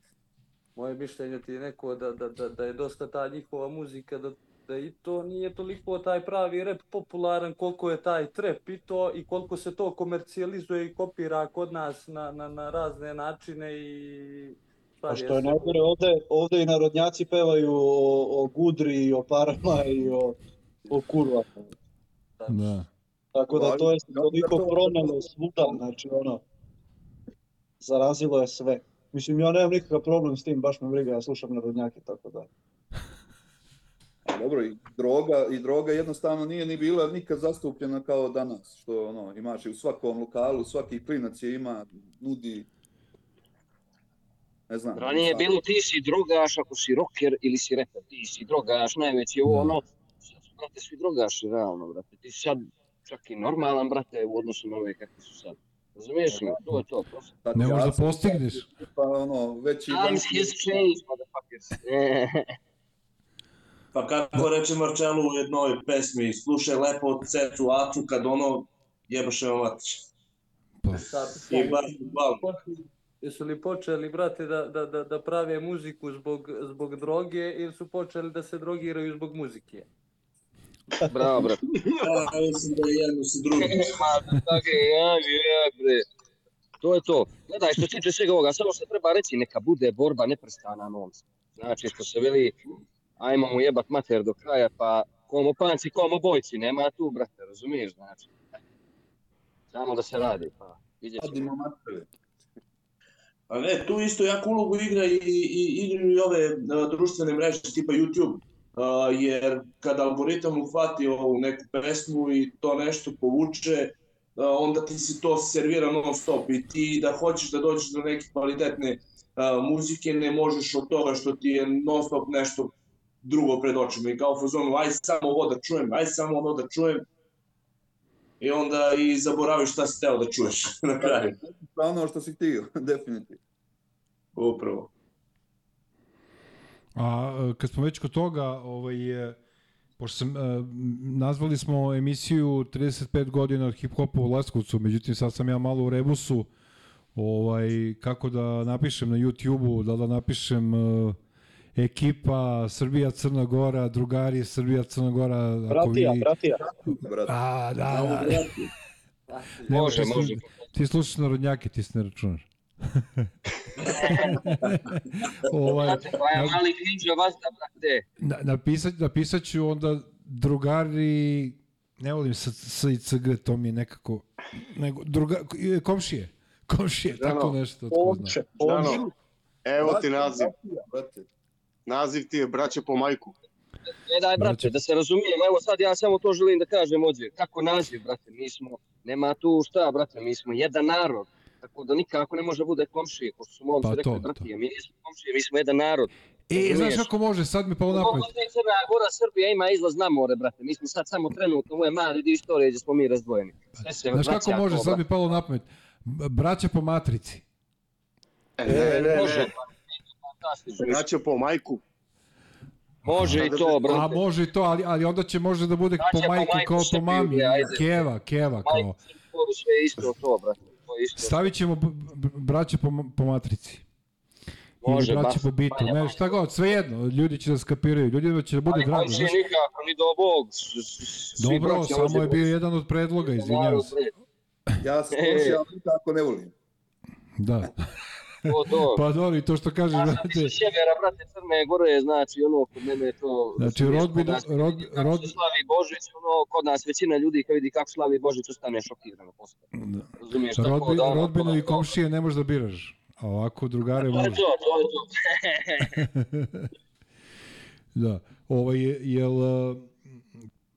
moje mišljenje ti je neko da, da, da, da je dosta ta njihova muzika, da, da i to nije toliko taj pravi rap popularan koliko je taj trap i to i koliko se to komercijalizuje i kopira kod nas na, na, na razne načine i Pa što je najgore, ovde, ovde i narodnjaci pevaju o, o gudri i o parama i o, o kurvama. Da. Tako da to je toliko to- pronelo svuda, znači ono, zarazilo je sve. Mislim, ja nemam nikakav problem s tim, baš me briga, ja slušam narodnjake, tako da. A dobro, i droga, i droga jednostavno nije ni bila nikad zastupljena kao danas, što ono, imaš i u svakom lokalu, svaki klinac je ima, nudi, ne znam. Ranije je bilo ti si drogaš ako si rocker ili si reper, ti si drogaš, najveći ovo Da. ono. Sad su, brate, svi drogaši, realno, brate. Ti sad čak i normalan, brate, u odnosu na ove kakvi su sad. Razumiješ me? To je to, prosto. Sad Ne možeš da sam- postigneš. Pa ono, veći... Times has changed, motherfuckers. Pa kako reče Marcello u jednoj pesmi, slušaj lepo od cecu Acu kad ono jebaše vam vatiš. Pa, Sad, I baš bal. Jesu li počeli, brate, da, da, da, da prave muziku zbog, zbog droge ili su počeli da se drogiraju zbog muzike? Bravo, brate. Ja mislim da je jedno sa drugim. Ma, tako je, ja, ja, bre. To je to. Gledaj, što se tiče svega ovoga, samo što treba reći, neka bude borba neprestana momci. Znači, što se veli, ajmo mu jebat mater do kraja, pa komo panci, komo bojci, nema tu, brate, razumiješ, znači. Samo da se radi, pa vidjet ćemo. A ne, tu isto jako ulogu igra i, i igraju i ove društvene mreže tipa YouTube. Jer kad algoritam uhvati ovu neku pesmu i to nešto povuče, onda ti se to servira non stop i ti da hoćeš da dođeš do neke kvalitetne muzike ne možeš od toga što ti je non stop nešto drugo pred očima i kao fazonu aj samo ovo da čujem, aj samo ovo da čujem i onda i zaboraviš šta si teo da čuješ na kraju. Ono što si htio, definitivno. Upravo. A e, kad smo već kod toga, ovaj, pošto sam, e, nazvali smo emisiju 35 godina od hip-hopa u Leskovcu, međutim sad sam ja malo u rebusu, ovaj, kako da napišem na YouTube-u, da da napišem e, ekipa Srbija Crna Gora, drugari Srbija Crna Gora, ako Bratija, vi... bratija. Brate. A, da, da. Nema, Može, može. Ti slušaš narodnjake, ti se ne računaš. Ovaj, Brate, koja mali ninja vazda, brate. Na, napisat, napisat ću onda drugari, ne volim sa, sa i CG, to mi je nekako, nego, druga, komšije, komšije, tako Žano, nešto. Zna. Omče, omče. Žano, evo ti naziv. Brate. Naziv ti je Braće po majku. E daj, brate, Braće. da se razumijemo, evo sad ja samo to želim da kažem ovdje. Kako naziv, brate, mi smo, nema tu šta, brate, mi smo jedan narod. Tako da nikako ne može bude komšije, pošto su momci Pa rekli, to. bratije, mi nismo komšije, mi smo jedan narod. E, znaš Razumiješ? kako može, sad mi palo na pamet. Ovdje Crna Gora, Srbija ima izlaz na more, brate. Mi smo sad samo trenutno, ovo je mali dio istorije gdje smo mi razdvojeni. Sve se Znaš kako može, to, sad mi palo na pamet. Braća po matrici. E, ne, ne, Može, ne. fantastično. Vraća po majku. Može i to, A brate. može i to, ali, ali onda će može da bude Daće po po majku kao po mami. Keva, keva kao. Majku, je isto to, brate. Isto. Stavit ćemo braće po, po matrici. Može, Ili braće po bitu. Ne, šta god, svejedno. Ljudi će da skapiraju. Ljudima će da bude Ali drago. komšije Znaš? nikako, ni do Bog. Dobro, samo je bio jedan od predloga, izvinjavam se. Ja se E. komšija nikako ne volim. Da. To, to. Pa dobro, i to što kažeš, Ja brate. sa sjevera, brate, Crne Gore, znači, ono, kod mene je to... Znači, rodbina- kad rod- rod- slavi Božić, ono, kod nas većina ljudi kad vidi kako slavi Božić, ostane šokirano posle. Da. Razumiješ, tako Rodbi, da... ono, rodbinu i komšije ne možeš da biraš. A ovako drugare To je možeš. to, to je to. Da. Ovaj, je- jel... Uh,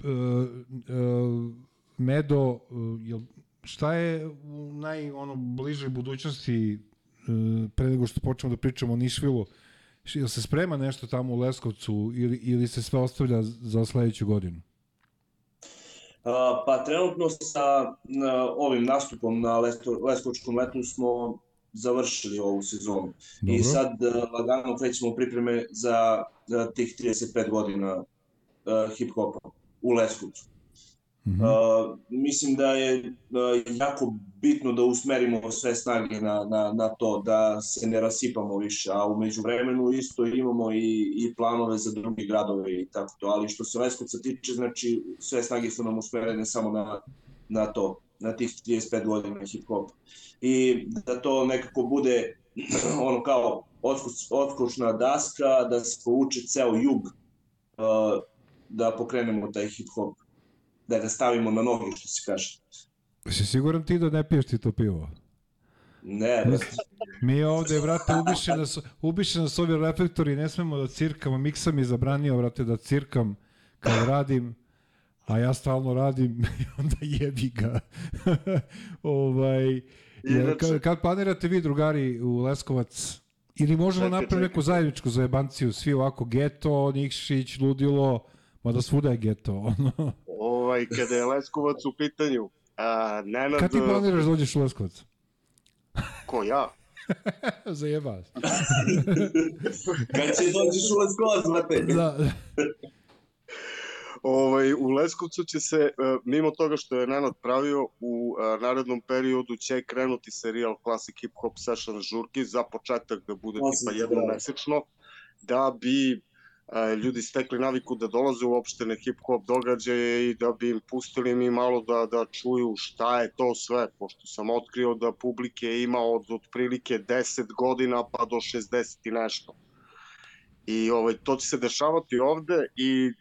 uh, uh, Medo, uh, jel, šta je u naj, ono, bližoj budućnosti pre nego što počnemo da pričamo o Nišvilu, jel se sprema nešto tamo u Leskovcu ili, ili se sve ostavlja za sledeću godinu? Pa trenutno sa ovim nastupom na Lesko, Leskovačkom letu smo završili ovu sezonu. I Dobro. sad a, lagano krećemo pripreme za, tih 35 godina a, hip-hopa u Leskovcu. Mhm. Uh, mislim da je uh, jako bitno da usmerimo sve snage na, na, na to, da se ne rasipamo više, a umeđu vremenu isto imamo i, i planove za drugi gradove i tako to, ali što se Leskovca tiče, znači sve snage su nam usmerene samo na, na to, na tih 35 godina hip-hop. I da to nekako bude ono kao otkuš, otkušna daska, da se povuče ceo jug, uh, da pokrenemo taj hip-hop da ga stavimo na noge, što se kaže. Si siguran ti da ne piješ ti to pivo? Ne, brate. Mi ovde, brate, ubiše nas, ubiše nas ovi reflektori, ne smemo da cirkamo. Miksa mi je zabranio, brate, da cirkam kad radim, a ja stalno radim i onda jebi ga. ovaj, jel, Inače- kad, kad planirate vi, drugari, u Leskovac, ili možemo napraviti neku zajedničku zajebanciju, svi ovako, geto, Nikšić, ludilo, mada svuda je geto. Ono. Ovaj, kada je Leskovac u pitanju, a, Nenad... Kad ti planiraš da uđeš u Leskovac? Ko ja? Zajeba. se. Kad će dođeš u Leskovac, brate? Da. Ovaj, u Leskovcu će se, e, mimo toga što je Nenad pravio, u e, narednom periodu će krenuti serijal Classic Hip Hop Session žurki za početak da bude tipa toga. jednom mesečno, da bi e, ljudi stekli naviku da dolaze uopšte na hip hop događaje i da bi im pustili mi malo da, da čuju šta je to sve, pošto sam otkrio da publike ima od otprilike 10 godina pa do 60 i nešto. I ovaj, to će se dešavati ovde i e,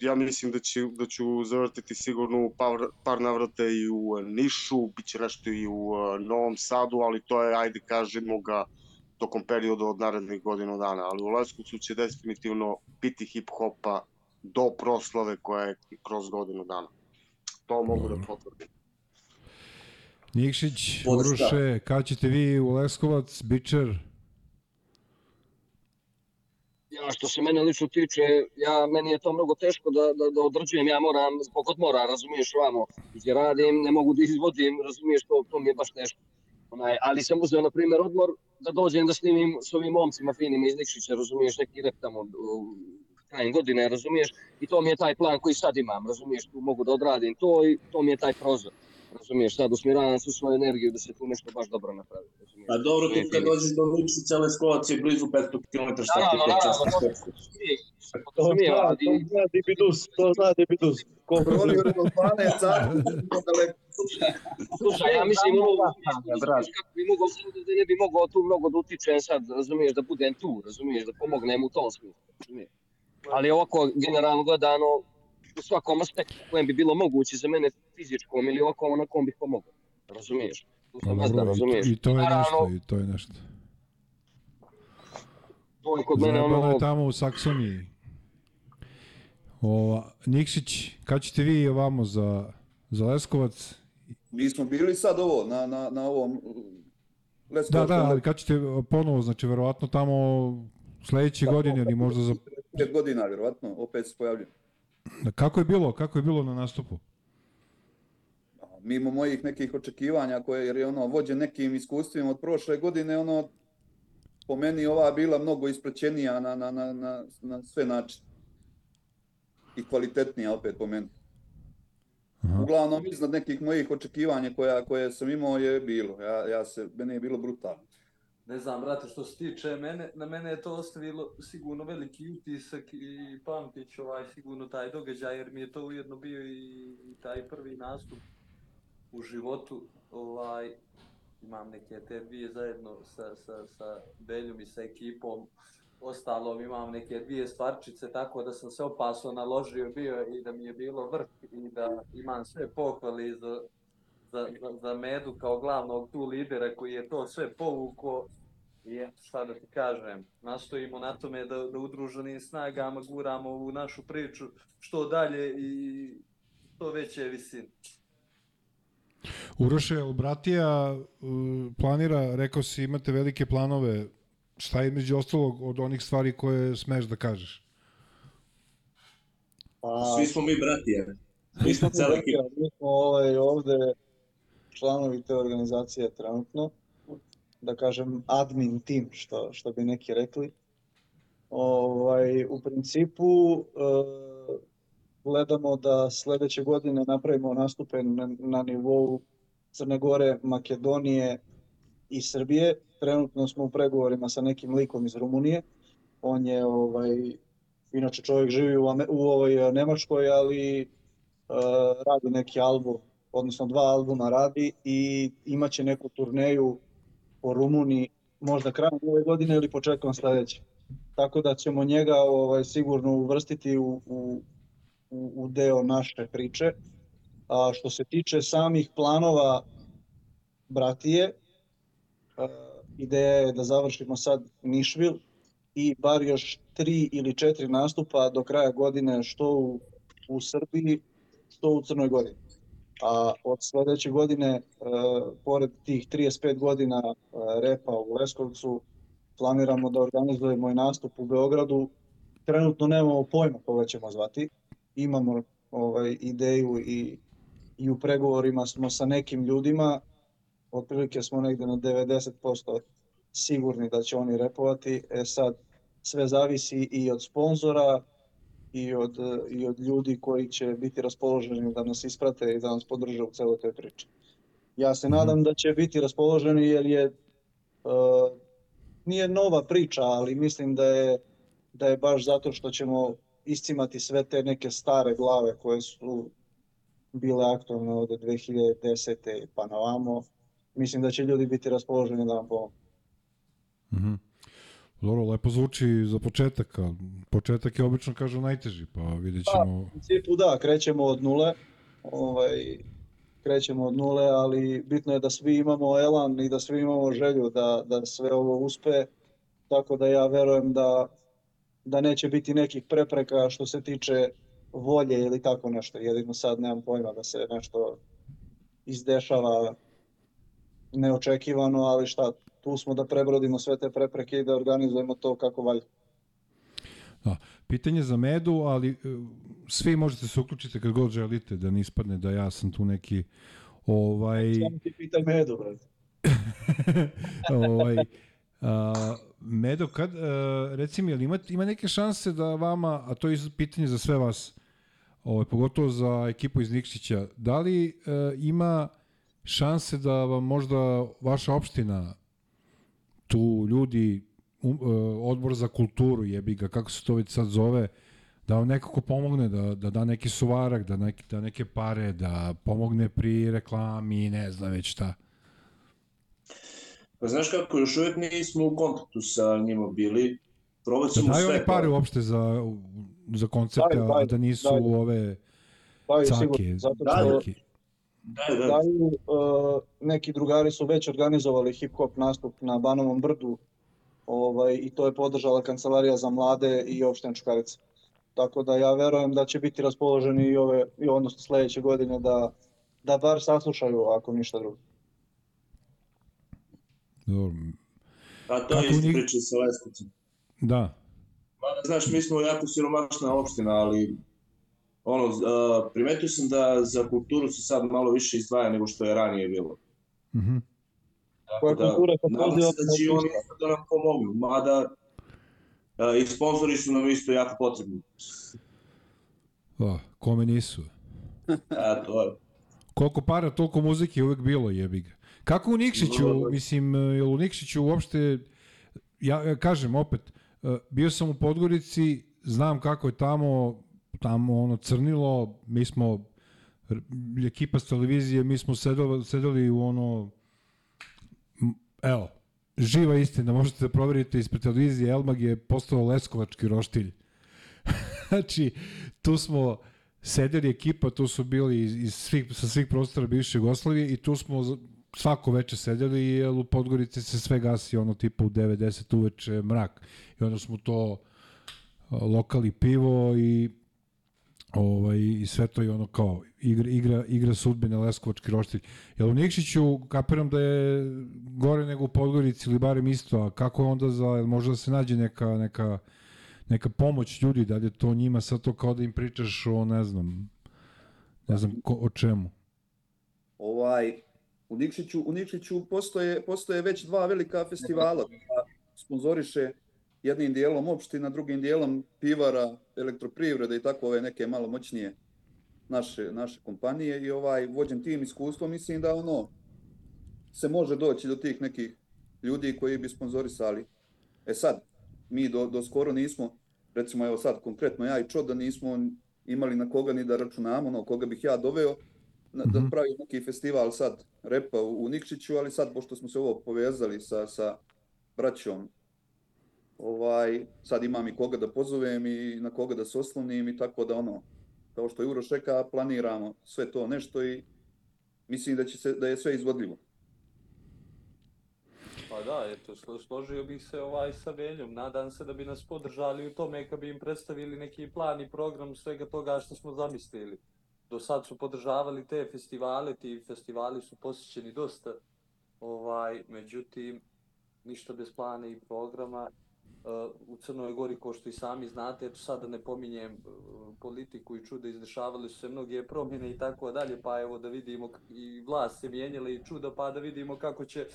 ja mislim da, će, da ću zavrtiti sigurno par, par navrata i u Nišu, bit će nešto i u e, Novom Sadu, ali to je, ajde kažemo ga, tokom perioda od narednih godinu dana. Ali u Leskovcu će definitivno biti hip-hopa do proslave koja je kroz godinu dana. To mogu da potvrdim. Nikšić. Uruše, kad ćete vi u Leskovac, Bičer? Ja, što se mene lično tiče, ja, meni je to mnogo teško da, da, da određujem, ja moram, zbog odmora, razumiješ, vamo, gdje radim, ne mogu da izvodim, razumiješ, to, to mi je baš teško. Onaj, ali sam uzeo, na primjer, odmor da dođem da snimim s ovim momcima finim iz Nikšića, razumiješ, neki rep tamo krajem godine, razumiješ, i to mi je taj plan koji sad imam, razumiješ, tu mogu da odradim to i to mi je taj prozor. Razumiješ, sad usmjeravam svu svoju energiju da se tu nešto baš dobro napravi. Razumiješ, Pa dobro, tu kad dođeš do Nikšića, Leskovac je blizu 500 km, šta ti je čas naravno, na to- zna, ali- to zna Dibidus, to zna Dibidus. Koliko Oni oni od Albanaca, daleko. Slušaj, ja mislim razumiješ kako bi mogao da ne bi mogao tu mnogo da utičem sad, razumiješ, da budem tu, razumiješ, da pomognem u tom smislu, razumiješ. Ali ovako, generalno gledano, u svakom aspektu kojem bi bilo moguće za mene fizičkom ili ovako, onakom bih pomogao, razumiješ. Tu Pa sam dobro, i, razumiješ. i to je Naravno, nešto, i to je nešto. to je kod mene ono, je tamo u Saksoniji. Ova, Nikšić, kad ćete vi ovamo za, za Leskovac? Mi smo bili sad ovo, na, na, na ovom uh, Da, Leskovačkom da, ali kad ćete ponovo, znači verovatno tamo sledeće godine ili možda za... pet godina, vjerovatno, opet se pojavljujem. Kako je bilo, kako je bilo na nastupu? Mimo mojih nekih očekivanja, koje, jer je ono vođen nekim iskustvima od prošle godine, ono, po meni ova bila mnogo ispraćenija na, na, na, na, na sve načine. I kvalitetnija opet po meni. Aha. Uglavnom iznad nekih mojih očekivanja koja, koje sam imao je bilo. Ja, ja se, meni je bilo brutalno. Ne znam, brate, što se tiče mene, na mene je to ostavilo sigurno veliki utisak i pamtit ću ovaj sigurno taj događaj, jer mi je to ujedno bio i, i taj prvi nastup u životu. Ovaj, imam neke te dvije zajedno sa, sa, sa Beljom i sa ekipom. Ostalom imam neke dvije stvarčice, tako da sam se opasno naložio bio i da mi je bilo vrh i da imam sve pohvali za, za, za, za Medu kao glavnog tu lidera koji je to sve povuko i šta da ti kažem, nastojimo na tome da, da udruženim snagama guramo ovu našu priču što dalje i što veće visine. Uroše, jel Bratija uh, planira, rekao si imate velike planove, šta je između ostalog od onih stvari koje smeš da kažeš? Pa, Svi smo mi bratije. Mi smo cela ekipa. mi smo ovaj, ovde članovi te organizacije trenutno, da kažem admin tim, što, što bi neki rekli. Ovaj, u principu e, gledamo da sledeće godine napravimo nastupe na, na nivou Crne Gore, Makedonije i Srbije. Trenutno smo u pregovorima sa nekim likom iz Rumunije. On je ovaj inače čovjek živi u, u ovoj Nemačkoj, ali uh, radi neki album, odnosno dva albuma radi i imaće neku turneju po Rumuniji možda krajem ove godine ili početkom sledeće. Tako da ćemo njega ovaj, sigurno uvrstiti u, u, u, deo naše priče. A što se tiče samih planova Bratije, uh, ideja je da završimo sad Nišvil i bar još tri ili četiri nastupa do kraja godine što u, u Srbiji, što u Crnoj Gori. A od sledeće godine, e, pored tih 35 godina e, repa u Leskovcu, planiramo da organizujemo i nastup u Beogradu. Trenutno nemamo pojma koga ćemo zvati. Imamo ovaj, ideju i, i u pregovorima smo sa nekim ljudima. Otprilike smo negde na 90% sigurni da će oni repovati. E sad, sve zavisi i od sponzora i od, i od ljudi koji će biti raspoloženi da nas isprate i da nas podrže u celoj toj priči. Ja se nadam da će biti raspoloženi jer je uh, nije nova priča, ali mislim da je da je baš zato što ćemo iscimati sve te neke stare glave koje su bile aktualne od 2010. pa na ovamo. Mislim da će ljudi biti raspoloženi da nam pomogu. Mhm. Dobro, lepo zvuči za početak, a početak je obično, kažu, najteži, pa vidjet ćemo... U principu da, krećemo od nule, ovaj, krećemo od nule, ali bitno je da svi imamo elan i da svi imamo želju da, da sve ovo uspe, tako da ja verujem da, da neće biti nekih prepreka što se tiče volje ili tako nešto, jedino sad nemam pojma da se nešto izdešava neočekivano, ali šta, tu smo da prebrodimo sve te prepreke i da organizujemo to kako valja. Da. Pitanje za medu, ali e, svi možete se uključiti kad god želite, da ne ispadne da ja sam tu neki ovaj Samo ti pitaj medu, brate. ovaj a, Medo, kad, a, reci mi, jel ima, ima neke šanse da vama, a to je pitanje za sve vas, ovaj, pogotovo za ekipu iz Nikšića, da li a, ima šanse da vam možda vaša opština, tu ljudi, um, odbor za kulturu, jebi ga, kako se to već sad zove, da vam nekako pomogne, da, da da neki suvarak, da, neki, da neke pare, da pomogne pri reklami, ne znam već šta. Pa znaš kako, još uvijek nismo u kontaktu sa njima bili. Probat Da ćemo daju sve. oni pare uopšte za, za koncerte, Daju, a daju, da nisu daju. ove i cake, sigurno, zato što Daju. cake. Da, da. daju, uh, neki drugari su već organizovali hip-hop nastup na Banovom brdu ovaj, i to je podržala Kancelarija za mlade i opština Čukarica. Tako da ja verujem da će biti raspoloženi i ove, i odnosno sledeće godine da, da bar saslušaju ako ništa drugo. Dobro. A to Kako je isto priča sa Leskovcem. Da, Mada, znaš, mi smo jako siromašna opština, ali ono, uh, primetio sam da za kulturu se sad malo više izdvaja nego što je ranije bilo. mhm. Koja Tako da, kultura poziva se da će oni isto da nam pomognu, mada a, i sponzori su nam isto jako potrebni. O, kome nisu. A, to je. Koliko para, toliko muzike je uvek bilo, jebi ga. Kako u Nikšiću, mislim, e, jel u Nikšiću uopšte, ja ja kažem opet, e, bio sam u Podgorici, znam kako je tamo, tamo ono crnilo, mi smo, ekipa s televizije, mi smo sedeli, sedeli u ono, evo, živa istina, možete da proverite ispred televizije, Elmag je postao leskovački roštilj. znači, tu smo sedeli ekipa, tu su bili iz, iz svih, sa svih prostora bivše Jugoslavije i tu smo svako veče sedeli jer u Podgorici se sve gasi ono tipa u 90 uveče mrak i onda smo to lokali pivo i ovaj, i sve to je ono kao igra, igra, igra sudbine Leskovački roštilj. Jel u Nikšiću kapiram da je gore nego u Podgorici ili barem isto, a kako je onda za, jel može da se nađe neka, neka, neka pomoć ljudi, da li je to njima sad to kao da im pričaš o ne znam, ne znam ko, o čemu. Ovaj, u Nikšiću, u Nikšiću postoje, postoje već dva velika festivala koja sponzoriše jednim dijelom opština, drugim dijelom pivara, elektroprivrede i tako ove neke malo moćnije naše, naše kompanije i ovaj vođen tim iskustvom mislim da ono se može doći do tih nekih ljudi koji bi sponzorisali. E sad, mi do, do skoro nismo, recimo evo sad konkretno ja i Čo da nismo imali na koga ni da računamo, no koga bih ja doveo, na, da Mhm. pravi neki festival sad repa u, u Nikšiću, ali sad pošto smo se ovo povezali sa, sa braćom, ovaj, sad imam i koga da pozovem i na koga da se oslonim i tako da ono, kao što je Uroš reka, planiramo sve to nešto i mislim da će se, da je sve izvodljivo. Pa da, eto, slo- složio bih se ovaj sa Veljom. Nadam se da bi nas podržali u tome kad bi im predstavili neki plan i program svega toga što smo zamislili. Do sad su podržavali te festivale, ti festivali su posjećeni dosta, ovaj, međutim, ništa bez plana i programa. Uh, u Crnoj Gori, ko što i sami znate, eto sada ne pominjem uh, politiku i čuda, izdešavale su se mnoge promjene i tako dalje, pa evo da vidimo i vlast se mijenjala i čuda, pa da vidimo kako će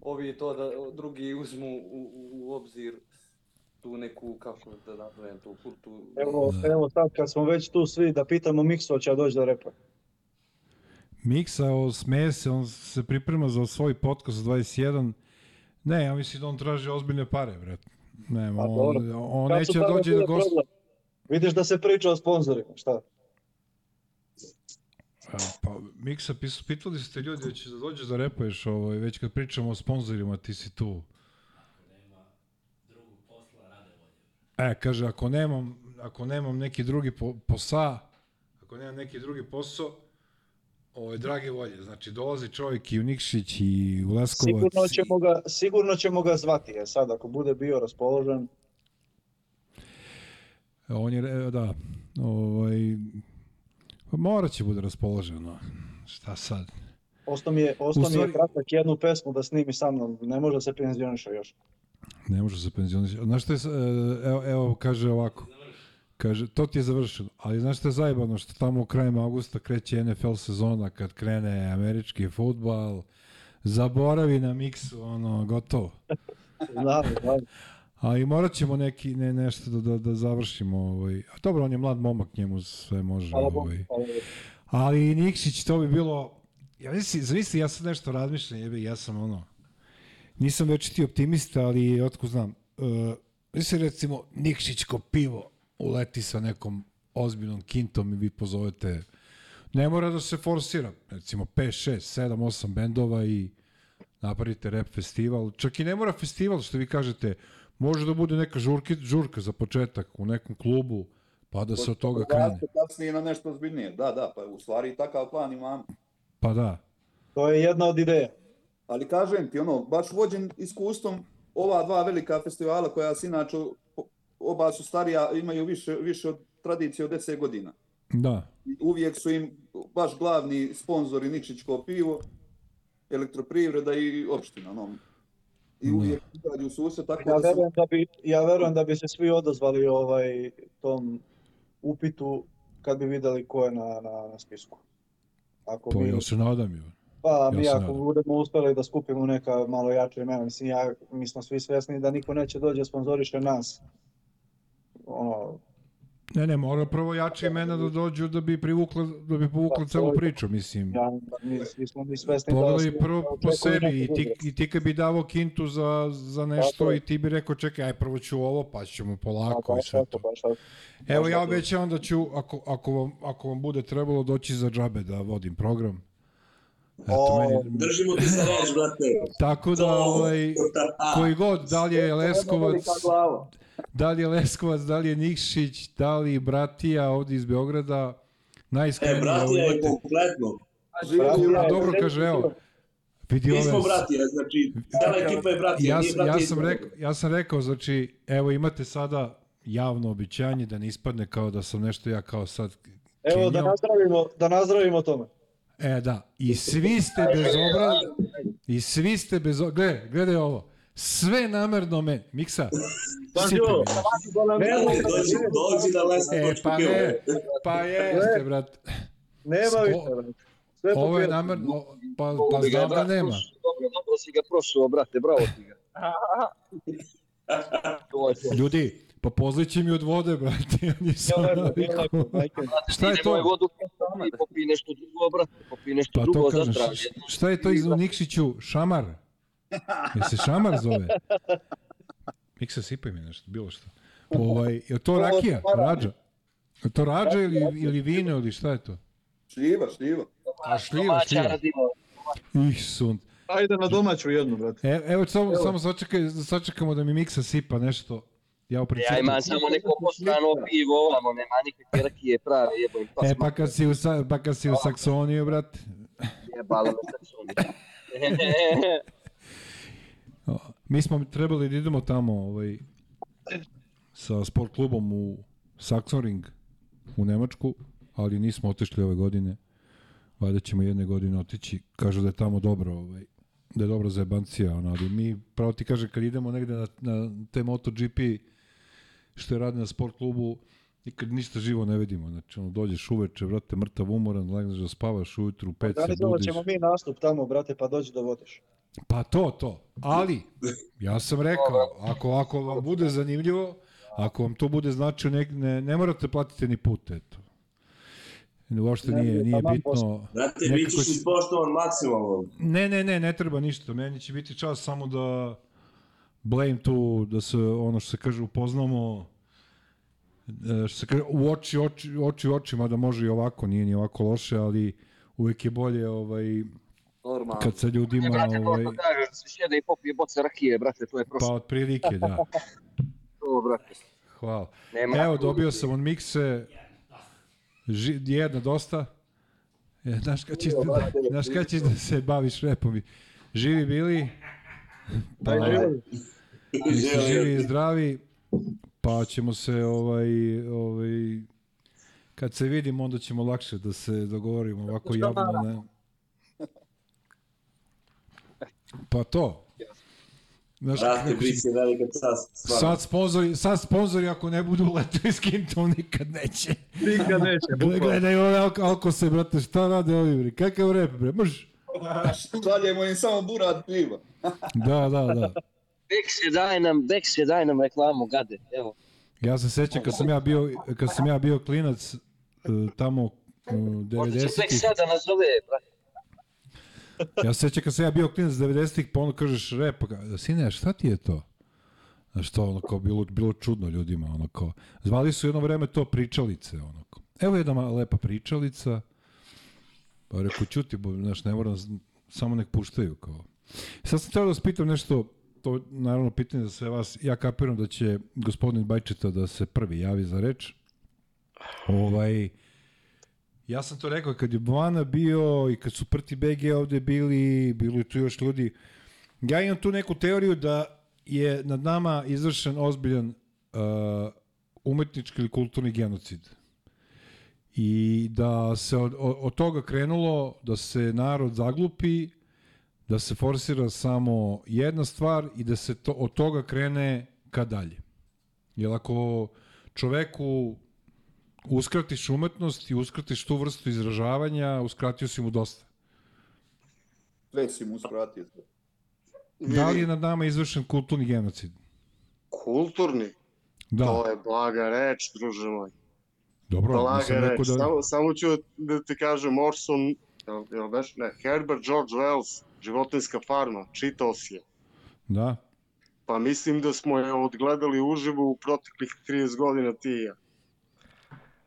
ovi to da drugi uzmu u, u, u obzir tu neku, kako da nazovem tu kultu. Evo, evo sad kad smo već tu svi da pitamo Mikso će doći do repa. Miksa, o, smeje se, on se priprema za svoj podcast 21. Ne, ja mislim da on traži ozbiljne pare, bret. Ne, Pa on, dobro. on Kad neće da da bile gost... Vidiš da se priča o sponzorima, šta? A, Pa, Miksa, pitali ste ljudi da će da dođe da repuješ, ovaj, već kad pričamo o sponzorima, ti si tu. E, kaže, ako nemam, ako nemam neki drugi po, posa, ako nemam neki drugi posao, ovaj, drage volje, znači dolazi čovjek i u Nikšić i u Leskovac. Sigurno ćemo ga, sigurno ćemo ga zvati, je sad ako bude bio raspoložen. On je, re- da, ovaj, pa morat će bude raspoloženo. Šta sad? Ostao mi je, ostao mi stvari- je kratak jednu pesmu da snimi sa mnom, ne može da se penzioniše još. Ne može se penzionisati. Znaš što je, e, evo, evo, kaže ovako. Kaže, to ti je završeno. Ali znaš što je zajebano? Što tamo u krajem augusta kreće NFL sezona, kad krene američki futbal, zaboravi na miksu, ono, gotovo. Znam, znam. A i morat ćemo neki, ne, nešto da, da, da završimo. Ovaj. A dobro, on je mlad momak, njemu sve može. Ovaj. Ali Nikšić, to bi bilo... Ja mislim, zamisli, ja sad nešto razmišljam, jebe, ja sam ono... Nisam večiti optimista, ali otko znam. Uh, mislim, recimo, Nikšićko pivo uleti sa nekom ozbiljnom kintom i vi pozovete... Ne mora da se forsira. Recimo, 5, 6, 7, 8 bendova i napravite rap festival. Čak i ne mora festival, što vi kažete. Može da bude neka žurki, žurka za početak u nekom klubu, pa da se od toga krene. Kasnije na nešto ozbiljnije. Da, da, pa u stvari i takav plan imamo. Pa da. To je jedna od ideja. Ali kažem ti, ono, baš vođen iskustvom ova dva velika festivala koja se inače, oba su starija, imaju više, više od tradicije od 10 godina. Da. Uvijek su im baš glavni sponzori Nikšićko pivo, elektroprivreda i opština. No. I Da. uvijek izađu susret, tako Ja da su... verujem da bi, ja verujem da bi se svi odazvali ovaj tom upitu kad bi videli ko je na, na, na spisku. Ako To bi, ja se nadam. Jo. Pa mi Ja ako nadam. budemo uspeli da skupimo neka malo jače imena, mislim, ja, mi smo svi svesni da niko neće dođe da sponzoriše nas. Ono, Ne, ne, mora prvo jače imena da dođu da bi privukla, da bi povukla Pa, celu priču, mislim. ja, mi, svi smo mi svesni da... Pogledaj prvo po sebi i ti, i ti kad bi davo kintu za, za nešto je. i ti bi rekao čekaj, aj prvo ću ovo, pa ćemo polako i baš sve to. baš. Evo ja obećavam da ću, ako, ako, vam, ako vam bude trebalo doći za džabe da vodim program. Eto, O, meni, Držimo ti za reč, brate. tako da, ovaj, koji god, da li je Leskovac, da li je Leskovac, da li je Nikšić, da li Bratija ovdje iz Beograda, E, najiskrenije bratija je kompletno. Bratija je Dobro kaže, evo, vidi Mi smo bratija, znači, cela ekipa je bratija. ja, nije sam- bratija ja, sam rekao, ja sam rekao, znači, evo imate sada javno obećanje da ne ispadne kao da sam nešto ja kao sad Evo da nazdravimo, da nazdravimo tome. E, da. I svi ste bez obra... I svi ste bez obra... Gledaj, gledaj ovo. Sve namerno me... Miksa, sipi mi nešto. Ej, Dođi, dođi da lesne E, pa ne, pa jeste, brat. Nema više, po Ovo je namerno, pa, pa znam da brat, nema. Dobro, dobro si ga prošao, brate, bravo ti ga. Ljudi, pa pozlići mi od vode, brate, ja nisam Ja navikao. Šta je to? vodu i popi nešto drugo, brate, popi nešto Pa drugo za zdravlje. šta je to iz Nikšiću? Šamar? Je se šamar zove? Miksa, sipaj mi nešto, bilo što. Ovaj, je to rakija? Rađa? Je to rađa ili, ili vino ili šta je to? Šljiva, šljiva. A šljiva, šljiva. Ih, sun. Ajde na domaću jednu, brate. E, evo, samo, samo sačekaj, sačekamo da mi Miksa sipa nešto. Ja u principu... Ja imam samo neko postrano pivo ovamo, nema nikakve rakije prave, jebojim pas. E, pa kad si u, Sa- pa kad si u Saksoniju, brate. Jebalo me saksoni. O, Mi smo trebali da idemo tamo ovaj, sa sport klubom u Saxonring u Nemačku, ali nismo otišli ove godine. Valjda ćemo jedne godine otići. Kažu da je tamo dobro, ovaj, da je dobra zajebancija, ono, ali mi, pravo ti kaže, kad idemo negde na, na te MotoGP, što je radi na sport klubu, nikad ništa živo ne vidimo. Znači, ono, dođeš uveče, vrate, mrtav umoran, legneš da spavaš, ujutru u pet se Organizovat budiš. ćemo mi nastup tamo, brate, pa dođi da vodiš. Pa to, to. Ali, ja sam rekao, ako, ako vam bude zanimljivo, ako vam to bude znači, ne, ne, ne morate platiti ni put, eto. Uopšte Ne, nije, nije taman bitno. Brate, Nekako bit ćeš ispoštovan maksimalno. Ne, ne, ne, ne treba ništa. Meni će biti čas samo da blame tu, da se, ono što se kaže, upoznamo, e, što se kaže, u oči, oči, oči, oči, mada može i ovako, nije ni ovako loše, ali uvek je bolje ovaj, Normalno. kad sa ljudima... Ne, brate, to Ovaj, što kažeš, da se sjede i popije boce rakije, brate, to je pa prosto otprilike, da. to, brate. Hvala. Nema Evo, dobio sam od mikse ži, jedna dosta. E, znaš kad ćeš, da, znaš kad ćeš da se baviš repom? Živi bili, pa, mislim, živi i zdravi, pa ćemo se ovaj, ovaj, kad se vidimo onda ćemo lakše da se dogovorimo ovako javno. Ne? Pa to. Znaš, kako bit će- velika čast. Sad sponzori, sad sponzori ako ne budu letovi s kintom nikad neće. Nikad neće, Gle, gledaj ove alko, alko se, brate, šta rade ovi, bre? Kakav rep, bre, mrš? Šaljemo im samo burat piva. Da, da, da. Je daj nam, je daj nam reklamu, gade, evo. Ja se sećam kad sam ja bio, kad sam ja bio klinac, e, tamo e, Možda će 90-ih, sada nazove, brate. ja se sećam kad sam ja bio klinac 90-ih, pa ono kažeš rep, pa sine, šta ti je to? Znaš to, ono kao, bilo, bilo čudno ljudima, ono kao, zvali su jedno vreme to pričalice, ono kao. Evo jedna lepa pričalica, pa rekao, čuti, bo, znaš, ne moram, samo nek puštaju, kao. Sad sam trebao da vas pitam nešto, to naravno pitanje za sve vas, ja kapiram da će gospodin Bajčeta da se prvi javi za reč. Ovaj, ja sam to rekao kad je Bovana bio i kad su Prti BG ovde bili, bilo je tu još ljudi. Ja imam tu neku teoriju da je nad nama izvršen ozbiljan uh, umetnički ili kulturni genocid. I da se od, od toga krenulo da se narod zaglupi, da se forsira samo jedna stvar i da se to, od toga krene ka dalje. Jer ako čoveku uskratiš umetnost i uskratiš tu vrstu izražavanja, uskratio si mu dosta. Već si mu uskratio. Da li je nad nama izvršen kulturni genocid? Kulturni? Da. To je blaga reč, druže moj. Dobro, Blaga reč. da... Samo, samo ću da ti kažem, Orson, jel, jel beš? Ne, Herbert George Wells, Životinska farma, čitao si je. Da. Pa mislim da smo je odgledali uživo u proteklih 30 godina ti i ja.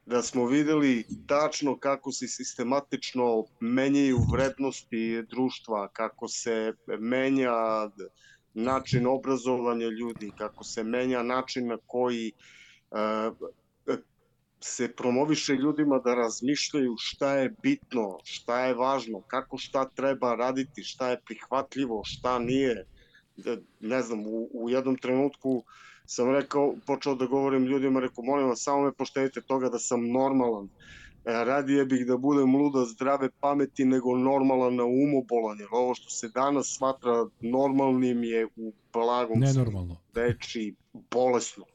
Da smo videli tačno kako se sistematično menjaju vrednosti društva, kako se menja način obrazovanja ljudi, kako se menja način na koji uh, se promoviše ljudima da razmišljaju šta je bitno, šta je važno, kako šta treba raditi, šta je prihvatljivo, šta nije da, ne znam, u, u jednom trenutku sam rekao, počeo da govorim ljudima, rekao, molim vas, samo me poštedite toga da sam normalan. E, radije bih da budem luda zdrave pameti nego normalan na umobolan, jer ovo što se danas smatra normalnim je u blagom Nenormalno. reči bolesno.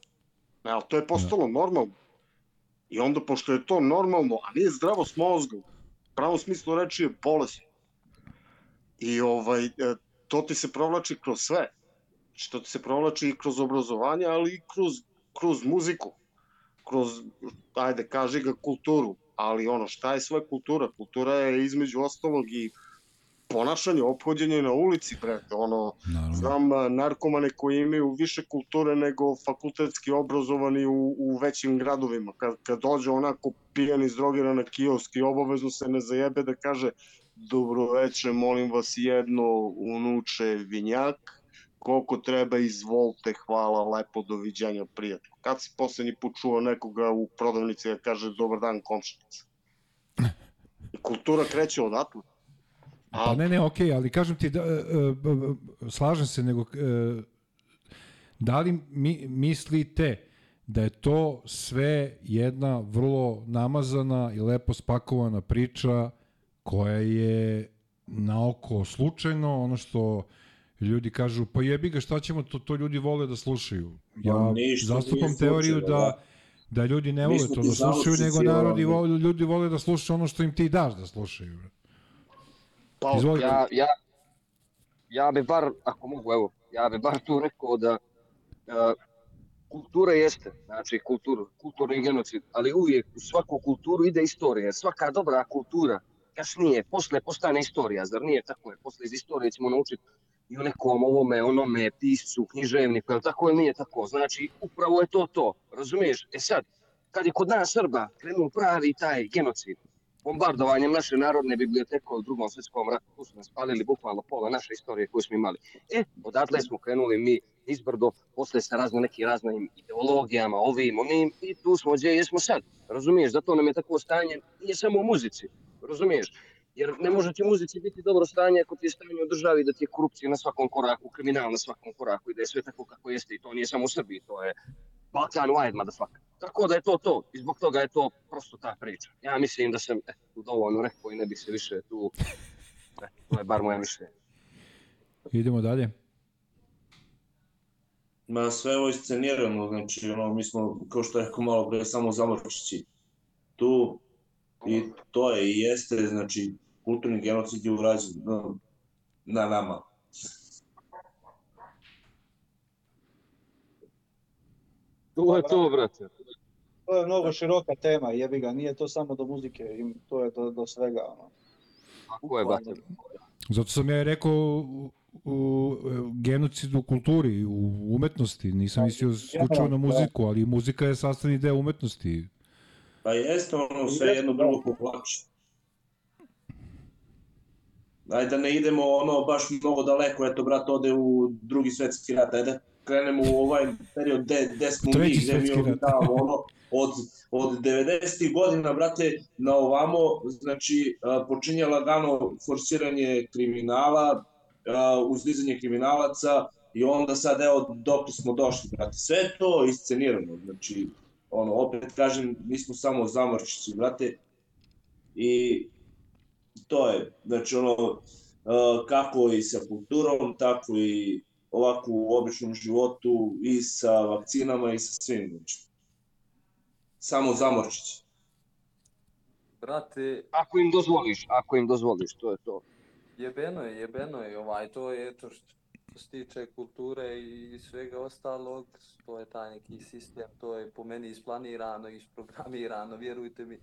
E, ali to je postalo normalno. I onda, pošto je to normalno, a nije zdravo s mozgom, pravom smislu reči je bolesno. I ovaj, e, to ti se provlači kroz sve. Što ti se provlači i kroz obrazovanje, ali i kroz, kroz muziku. Kroz, ajde, kaži ga, kulturu. Ali ono, šta je sve kultura? Kultura je između ostalog i ponašanje, ophođenje na ulici, brete, ono, Naravno. znam narkomane koji imaju više kulture nego fakultetski obrazovani u, u većim gradovima. Kad, kad dođe onako pijan iz drogira na kiosk i obavezno se ne zajebe da kaže dobro veče, molim vas jedno unuče vinjak, koliko treba izvolite, hvala, lepo, doviđenja, prijatno. Kad si poslednji put čuo nekoga u prodavnici da kaže dobar dan komšinica? I kultura kreće odatle. Pa ne, ne, okej, ali kažem ti, da, e, e, slažem se, nego e, da li mi, mislite da je to sve jedna vrlo namazana i lepo spakovana priča koja je naoko slučajno, ono što ljudi kažu, pa jebi ga, šta ćemo, to, to ljudi vole da slušaju. Ja Ma ništa zastupam teoriju slučajno, da, da ljudi ne vole to da slušaju, nego narodi vole, ljudi vole da slušaju ono što im ti daš da slušaju. Pa, Izvolite. Ja, ja, ja bi bar, ako mogu, evo, ja bi bar tu rekao da uh, kultura jeste, znači kultur, kulturni genocid, ali uvijek u svaku kulturu ide istorija. Svaka dobra kultura kasnije, posle postane istorija, zar nije tako? Jer posle iz istorije ćemo naučiti i o nekom ovome, onome, piscu, književniku, je li tako ili nije tako? Znači, upravo je to to, razumiješ? E sad, kad je kod nas Srba krenuo pravi taj genocid, bombardovanjem naše narodne biblioteke u drugom svjetskom ratu, tu su nas spalili bukvalno pola naše istorije koju smo imali. E, odatle smo krenuli mi izbrdo, posle sa razno nekim raznim ideologijama, ovim, onim, i tu smo gdje jesmo sad. Razumiješ, zato nam je tako stanje, nije samo u muzici, razumiješ? Jer ne može ti muzici biti dobro stanje ako ti je stanje u državi da ti je korupcija na svakom koraku, kriminal na svakom koraku i da je sve tako kako jeste i to nije samo u Srbiji, to je Balkan wide, motherfucker. Tako da je to to i zbog toga je to prosto ta priča. Ja mislim da sam eh, tu dovoljno rekao i ne bih se više tu... Eh, to je bar moje mišljenje. Idemo dalje. Ma sve ovo iscenirano, znači ono, mi smo, kao što je rekao malo pre, samo zamorčići tu i to je i jeste, znači, kulturni genocid je urađen no, na nama. To je to, brate. To je mnogo široka tema, jebi ga, nije to samo do muzike, im- to je do, do svega. Ono. Tako je, brate. Zato sam ja rekao u, u genocid u kulturi, u umetnosti. Nisam mislio isključivo na muziku, ali muzika je sastavni deo umetnosti. Pa jeste ono sve jedno drugo povlači. Ajde da ne idemo ono baš mnogo daleko, eto brat ode u drugi svetski rat, ajde krenemo u ovaj period gde, gde smo mi, gde mi rat. obitavamo, ono, od, od 90. godina, brate, na ovamo, znači, počinje lagano forsiranje kriminala, a, uzdizanje kriminalaca i onda sad, evo, dok smo došli, brate, sve to iscenirano, znači, ono, opet kažem, mi smo samo zamorčići, brate, i to je, znači, ono, kako i sa kulturom, tako i ovako u običnom životu i sa vakcinama i sa svim, znači. Samo zamorčići. Brate, Ako im dozvoliš, ako im dozvoliš, to je to. Jebeno je, jebeno je, ovaj, to je eto što, što se tiče kulture i svega ostalog, to je taj neki sistem, to je po meni isplanirano, isprogramirano, vjerujte mi.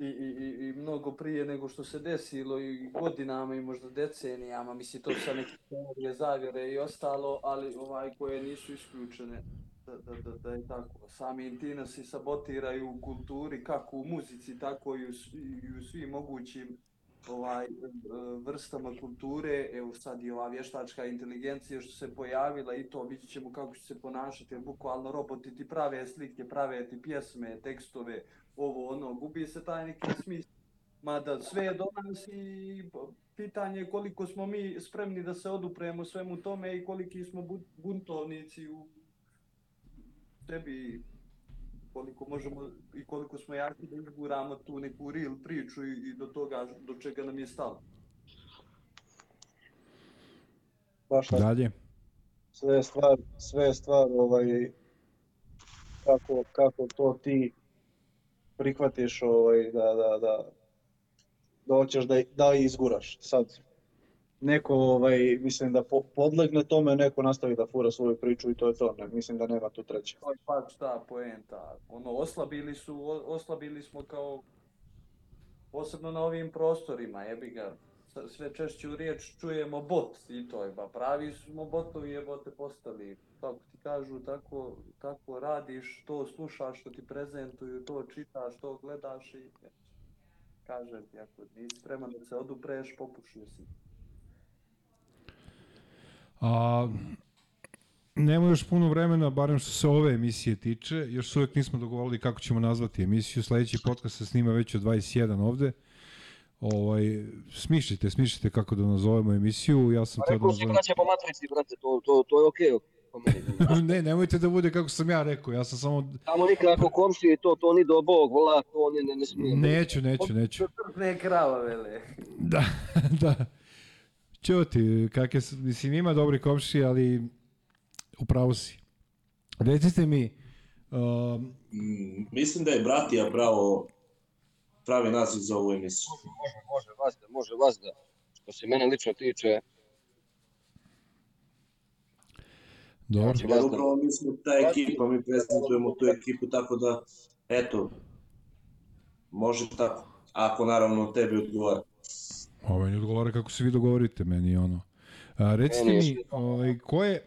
I, i, i, mnogo prije nego što se desilo i godinama i možda decenijama, mislim to sad neke teorije zavjere i ostalo, ali ovaj koje nisu isključene da, da, da, da je tako. Sami ti i sabotiraju u kulturi, kako u muzici, tako i u, i u svim mogućim ovaj vrstama kulture, evo sad i ova vještačka inteligencija što se pojavila i to vidjet ćemo kako će se ponašati, jer bukvalno roboti ti prave slike, prave ti pjesme, tekstove, ovo ono, gubi se taj neki smisao. Mada sve je do nas i pitanje je koliko smo mi spremni da se odupremo svemu tome i koliki smo bu- buntovnici u sebi koliko možemo i koliko smo jaki da izguramo tu neku real priču i, i do toga do čega nam je stalo. Baš tako. Dalje. sve je stvar, sve je stvar ovaj, kako, kako to ti prihvatiš ovaj, da, da, da, da hoćeš da, da izguraš. Sad, neko, ovaj, mislim da po, podlegne tome, neko nastavi da fura svoju priču i to je to. Ne, mislim da nema tu treće. To je pa šta poenta. Ono, oslabili su, o- oslabili smo kao posebno na ovim prostorima, jebi ga. Sve češću riječ čujemo bot i to je, pa pravi smo botovi jebote postali. Kako ti kažu, tako, tako radiš, to slušaš, što ti prezentuju, to čitaš, to gledaš i kažem ti, ako nisi spreman da se odupreš, popušio si. A, nema još puno vremena, barem što se ove emisije tiče. Još uvek nismo dogovorili kako ćemo nazvati emisiju. Sledeći podcast se snima već od 21 ovde. Ovaj, smišljite, smišljite kako da nazovemo emisiju. Ja sam Pa da rekao si braće po matrici, brate, to, to, to je okej. meni. ne, nemojte da bude kako sam ja rekao. Ja sam samo... Tamo nikako komšije, to, to ni do Bog, vola, to ne, ne, ne smije. Neću, neću, neću. Ne krava, vele. Da, da. Ćuti, kakve su, mislim, ima dobri komšije, ali upravo si. Recite mi, um, Mm, mislim da je Bratija pravo pravi naziv za ovu emisiju. Može, može vas da, može vas da. Što se mene lično tiče, dobro. Znači, Jer upravo mi smo ta ekipa, mi prezentujemo tu ekipu, tako da, eto, može tako. Ako naravno tebi odgovara. Ovo mi odgovara kako se vi dogovorite, meni je ono. A, recite mi, ovaj, koje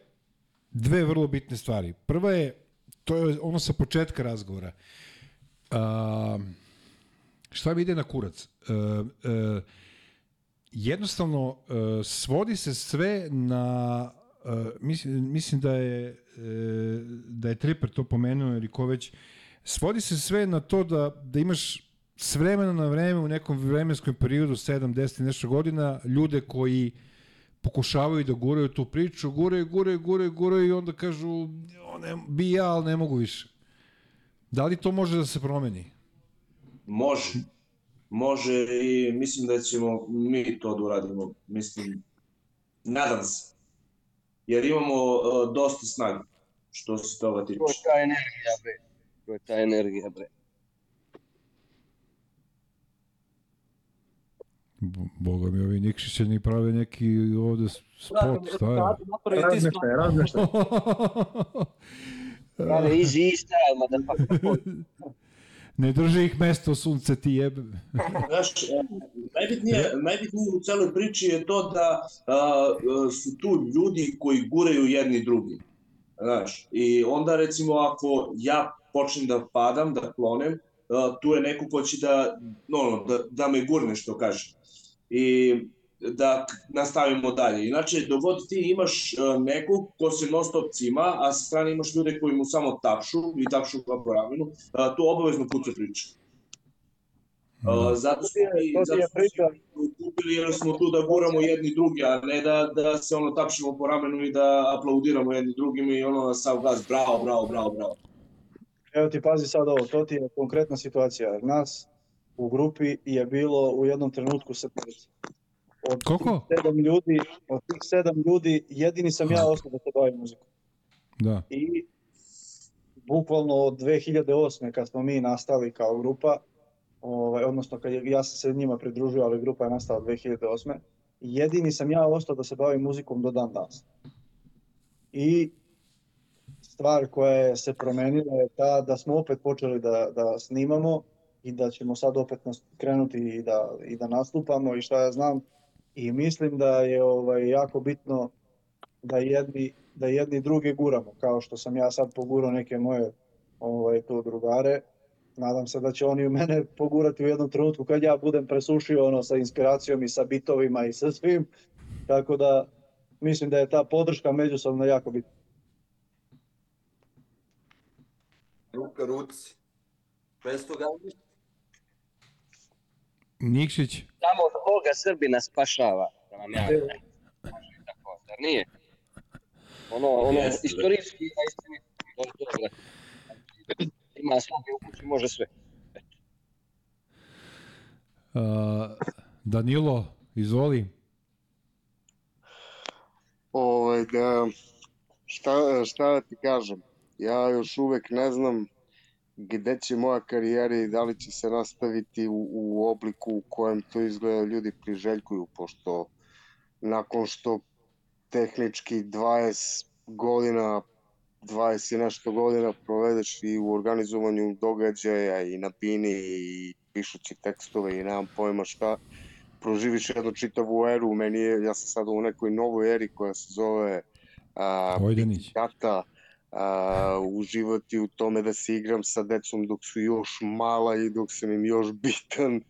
dve vrlo bitne stvari. Prva je, to je ono sa početka razgovora. A, šta mi ide na kurac? A, a, jednostavno, a, svodi se sve na a, mislim, mislim da je e, da je Tripper to pomenuo ili ko već svodi se sve na to da, da imaš s vremena na vreme u nekom vremenskom periodu 7, 10 i nešto godina ljude koji pokušavaju da guraju tu priču, guraju, guraju, guraju, guraju i onda kažu "O, ne, bi ja, ali ne mogu više. Da li to može da se promeni? Može. Može i mislim da ćemo mi to da uradimo. Mislim, nadam se. Jer imamo uh, dosta snage što se toga tiče. to je ta energija, bre. To je ta energija, bre. Boga mi, ovi Nikšićani prave neki ovde spot, šta je? Razmeštaj, razmeštaj. Prave easy style, motherfucker. Ne drže ih mesto sunce ti jebe. Znaš, najbitnije, najbitnije u celoj priči je to da a, su tu ljudi koji guraju jedni drugi. Znaš, i onda recimo ako ja počnem da padam, da klonem, a, tu je neko ko će da, no, da, da me gurne, što kaže. I da nastavimo dalje. Inače, dogod ti imaš a, nekog ko se non stop cima, a sa strane imaš ljude koji mu samo tapšu i tapšu ga po ramenu, a, tu obavezno puca priča. Uh, zato smo To ti zato je smo kupili jer smo tu da guramo jedni drugi, a ne da, da se ono tapšimo po ramenu i da aplaudiramo jedni drugim i ono na sav gaz, bravo, bravo, bravo, bravo. Evo ti pazi sad ovo, to ti je konkretna situacija. Nas u grupi je bilo u jednom trenutku sedmorica. Od Koliko? tih sedam ljudi, od tih sedam ljudi jedini sam ja ostao da se bavim muzikom. Da. I bukvalno od 2008. kad smo mi nastali kao grupa, ovaj, odnosno kad je, ja sam se njima pridružio, ali grupa je nastala 2008. jedini sam ja ostao da se bavim muzikom do dan danas. I stvar koja je se promenila je ta da smo opet počeli da, da snimamo i da ćemo sad opet krenuti i da, i da nastupamo i šta ja znam. I mislim da je ovaj, jako bitno da jedni, da jedni druge guramo, kao što sam ja sad pogurao neke moje ovaj, tu drugare. Nadam se da će oni mene pogurati u jednom trenutku kad ja budem presušio ono sa inspiracijom i sa bitovima i sa svim. Tako da mislim da je ta podrška međusobno jako bitna. Ruka ruci. Bez toga. Nikšić, Samo od Boga Srbina spašava. Da vam ja kažem. Tako, zar nije? Ono, ono, Jeste, da. istorijski, a je to, brate. Ima sloge u kući, može sve. uh, Danilo, izvoli. Ovaj, da, šta, šta da ti kažem, ja još uvek ne znam gde će moja karijera i da li će se nastaviti u, u obliku u kojem to izgleda ljudi priželjkuju, pošto nakon što tehnički 20 godina, 20 i nešto godina provedeš i u organizovanju događaja i na bini i pišući tekstove i nemam pojma šta, proživiš jednu čitavu eru, meni je, ja sam sad u nekoj novoj eri koja se zove a, Vojdanić. tata, a, uživati u tome da se igram sa decom dok su još mala i dok sam im još bitan,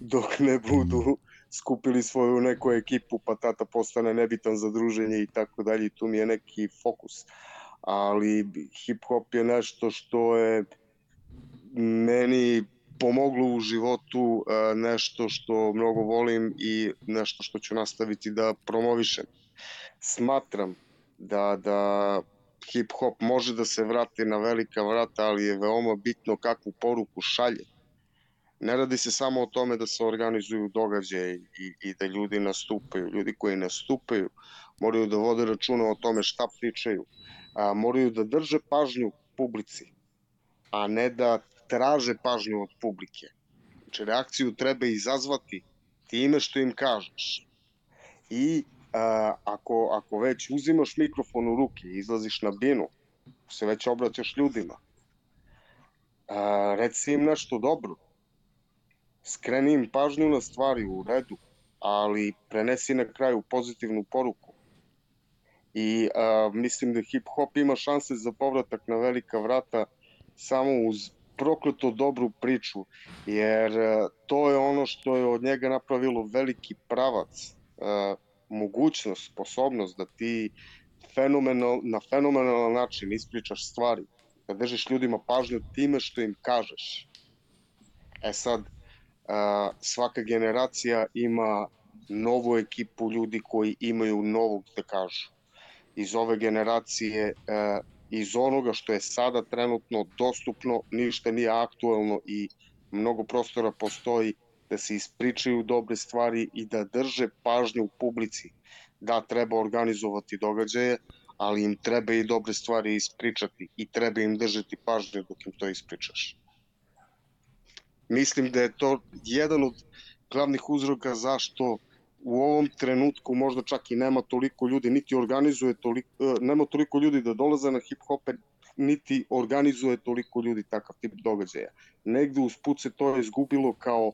dok ne budu skupili svoju neku ekipu pa tata postane nebitan za druženje i tako dalje i tu mi je neki fokus. Ali hip hop je nešto što je meni pomoglo u životu, e, nešto što mnogo volim i nešto što ću nastaviti da promovišem. Smatram da, da hip hop može da se vrati na velika vrata, ali je veoma bitno kakvu poruku šalje. Ne radi se samo o tome da se organizuju događaje i, i da ljudi nastupaju. Ljudi koji nastupaju moraju da vode računa o tome šta pričaju. A, moraju da drže pažnju publici, a ne da traže pažnju od publike. Znači, reakciju treba izazvati time što im kažeš. I ako, ako već uzimaš mikrofon u ruke i izlaziš na binu, se već obraćaš ljudima, a, reci im nešto dobro, skreni im pažnju na stvari u redu, ali prenesi na kraju pozitivnu poruku. I a, mislim da hip hop ima šanse za povratak na velika vrata samo uz prokleto dobru priču, jer a, to je ono što je od njega napravilo veliki pravac, a, mogućnost, sposobnost da ti fenomenal, na fenomenalan način ispričaš stvari, da držiš ljudima pažnju time što im kažeš. E sad, a, svaka generacija ima novu ekipu ljudi koji imaju novog da kažu. Iz ove generacije, a, iz onoga što je sada trenutno dostupno, ništa nije aktuelno i mnogo prostora postoji da se ispričaju dobre stvari i da drže pažnju u publici. Da, treba organizovati događaje, ali im treba i dobre stvari ispričati i treba im držati pažnju dok im to ispričaš. Mislim da je to jedan od glavnih uzroka zašto u ovom trenutku možda čak i nema toliko ljudi, niti organizuje toliko, e, nema toliko ljudi da dolaze na hip hope, niti organizuje toliko ljudi takav tip događaja. Negde usput se to izgubilo kao,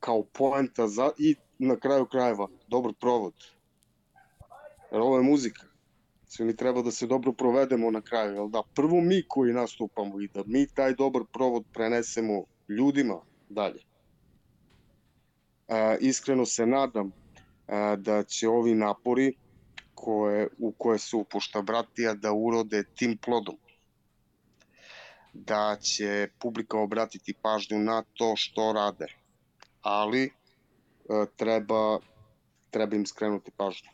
kao poenta za, i na kraju krajeva dobar provod. Jer ovo je muzika. Svi mi treba da se dobro provedemo na kraju, jel da? Prvo mi koji nastupamo i da mi taj dobar provod prenesemo ljudima dalje. E, iskreno se nadam e, da će ovi napori koje, u koje se upušta bratija da urode tim plodom. Da će publika obratiti pažnju na to što rade. Ali e, treba, treba im skrenuti pažnju.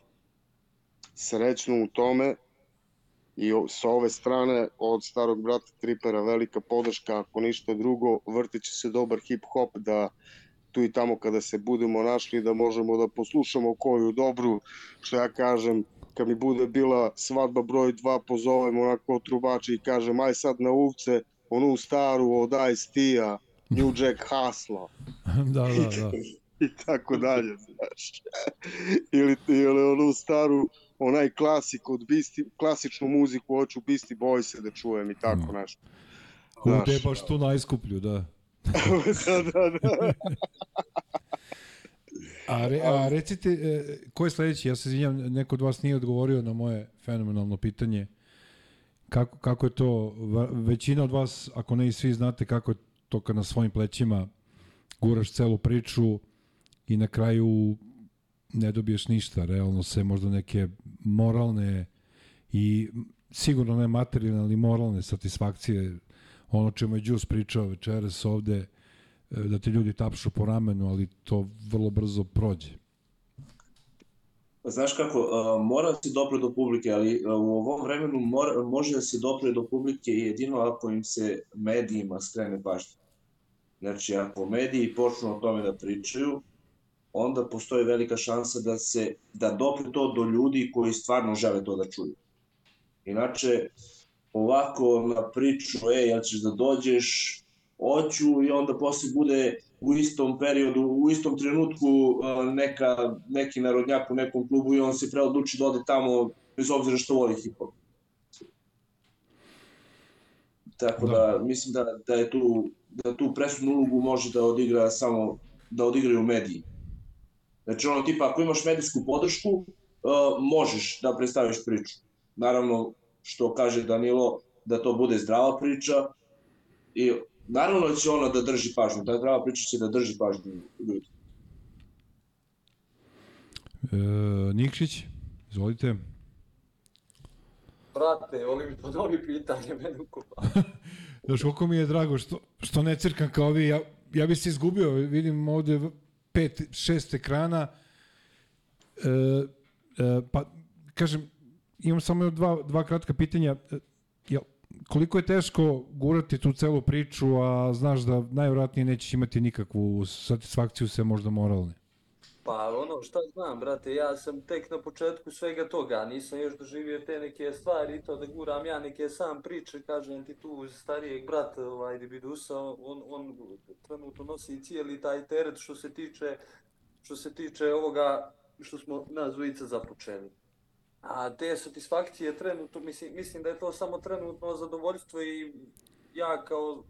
Srećno u tome i sa ove strane od starog brata Tripera velika podrška, ako ništa drugo, vrtiće se dobar hip hop da tu i tamo kada se budemo našli da možemo da poslušamo koju dobru, što ja kažem, kad mi bude bila svadba broj 2, pozovem onako trubači i kažem aj sad na uvce onu staru od Ice T-a, New Jack Hasla. da, da, da. i tako dalje, znaš. ili, ili onu staru, onaj klasik od Beastie, klasičnu muziku, hoću Beastie Boys da čujem i tako, Mm. znaš. U Znaš, te baš tu najskuplju, da. da, da, da. A, re, a recite, e, ko je sledeći? Ja se izvinjam, neko od vas nije odgovorio na moje fenomenalno pitanje. Kako, kako je to, većina od vas, ako ne i svi znate kako je to kad na svojim plećima guraš celu priču i na kraju ne dobiješ ništa, realno se možda neke moralne i sigurno ne materijalne, ali moralne satisfakcije, ono čemu je Đus pričao večeras ovde, e, da ti ljudi tapšu po ramenu, ali to vrlo brzo prođe. Znaš kako, uh, mora da se dopre do publike, ali uh, u ovom vremenu mora, može da se dopre do publike jedino ako im se medijima skrene pažnja. Znači, ako mediji počnu o tome da pričaju, onda postoji velika šansa da se da dopre to do ljudi koji stvarno žele to da čuju. Inače, ovako na priču, ej, ja ćeš da dođeš, hoću i onda posle bude u istom periodu, u istom trenutku neka, neki narodnjak u nekom klubu i on se preodluči da ode tamo bez obzira što voli hip-hop. Tako da, mislim da, da je tu da tu presudnu ulogu može da odigra samo da odigraju mediji. Znači ono tipa ako imaš medijsku podršku, uh, možeš da predstaviš priču. Naravno što kaže Danilo da to bude zdrava priča i naravno da će ona da drži pažnju, ta zdrava priča će da drži pažnju ljudi. E, Nikšić, izvolite. Brate, volim mi ponovi pitanje, mene ukupa. Znaš, koliko mi je drago što, što ne crkam kao vi, ja, ja bi se izgubio, vidim ovde pet, šest ekrana, e, e, pa kažem, imam samo dva, dva kratka pitanja, E, jel, koliko je teško gurati tu celu priču, a znaš da najvjerojatnije nećeš imati nikakvu satisfakciju, sve možda moralne? Pa ono, šta znam, brate, ja sam tek na početku svega toga, nisam još doživio te neke stvari to da guram ja neke sam priče, kažem ti tu starijeg brata, ovaj, Dibidusa, on, on trenutno nosi cijeli taj teret što se tiče, što se tiče ovoga što smo nas započeli. A te satisfakcije trenutno, mislim, mislim da je to samo trenutno zadovoljstvo i ja kao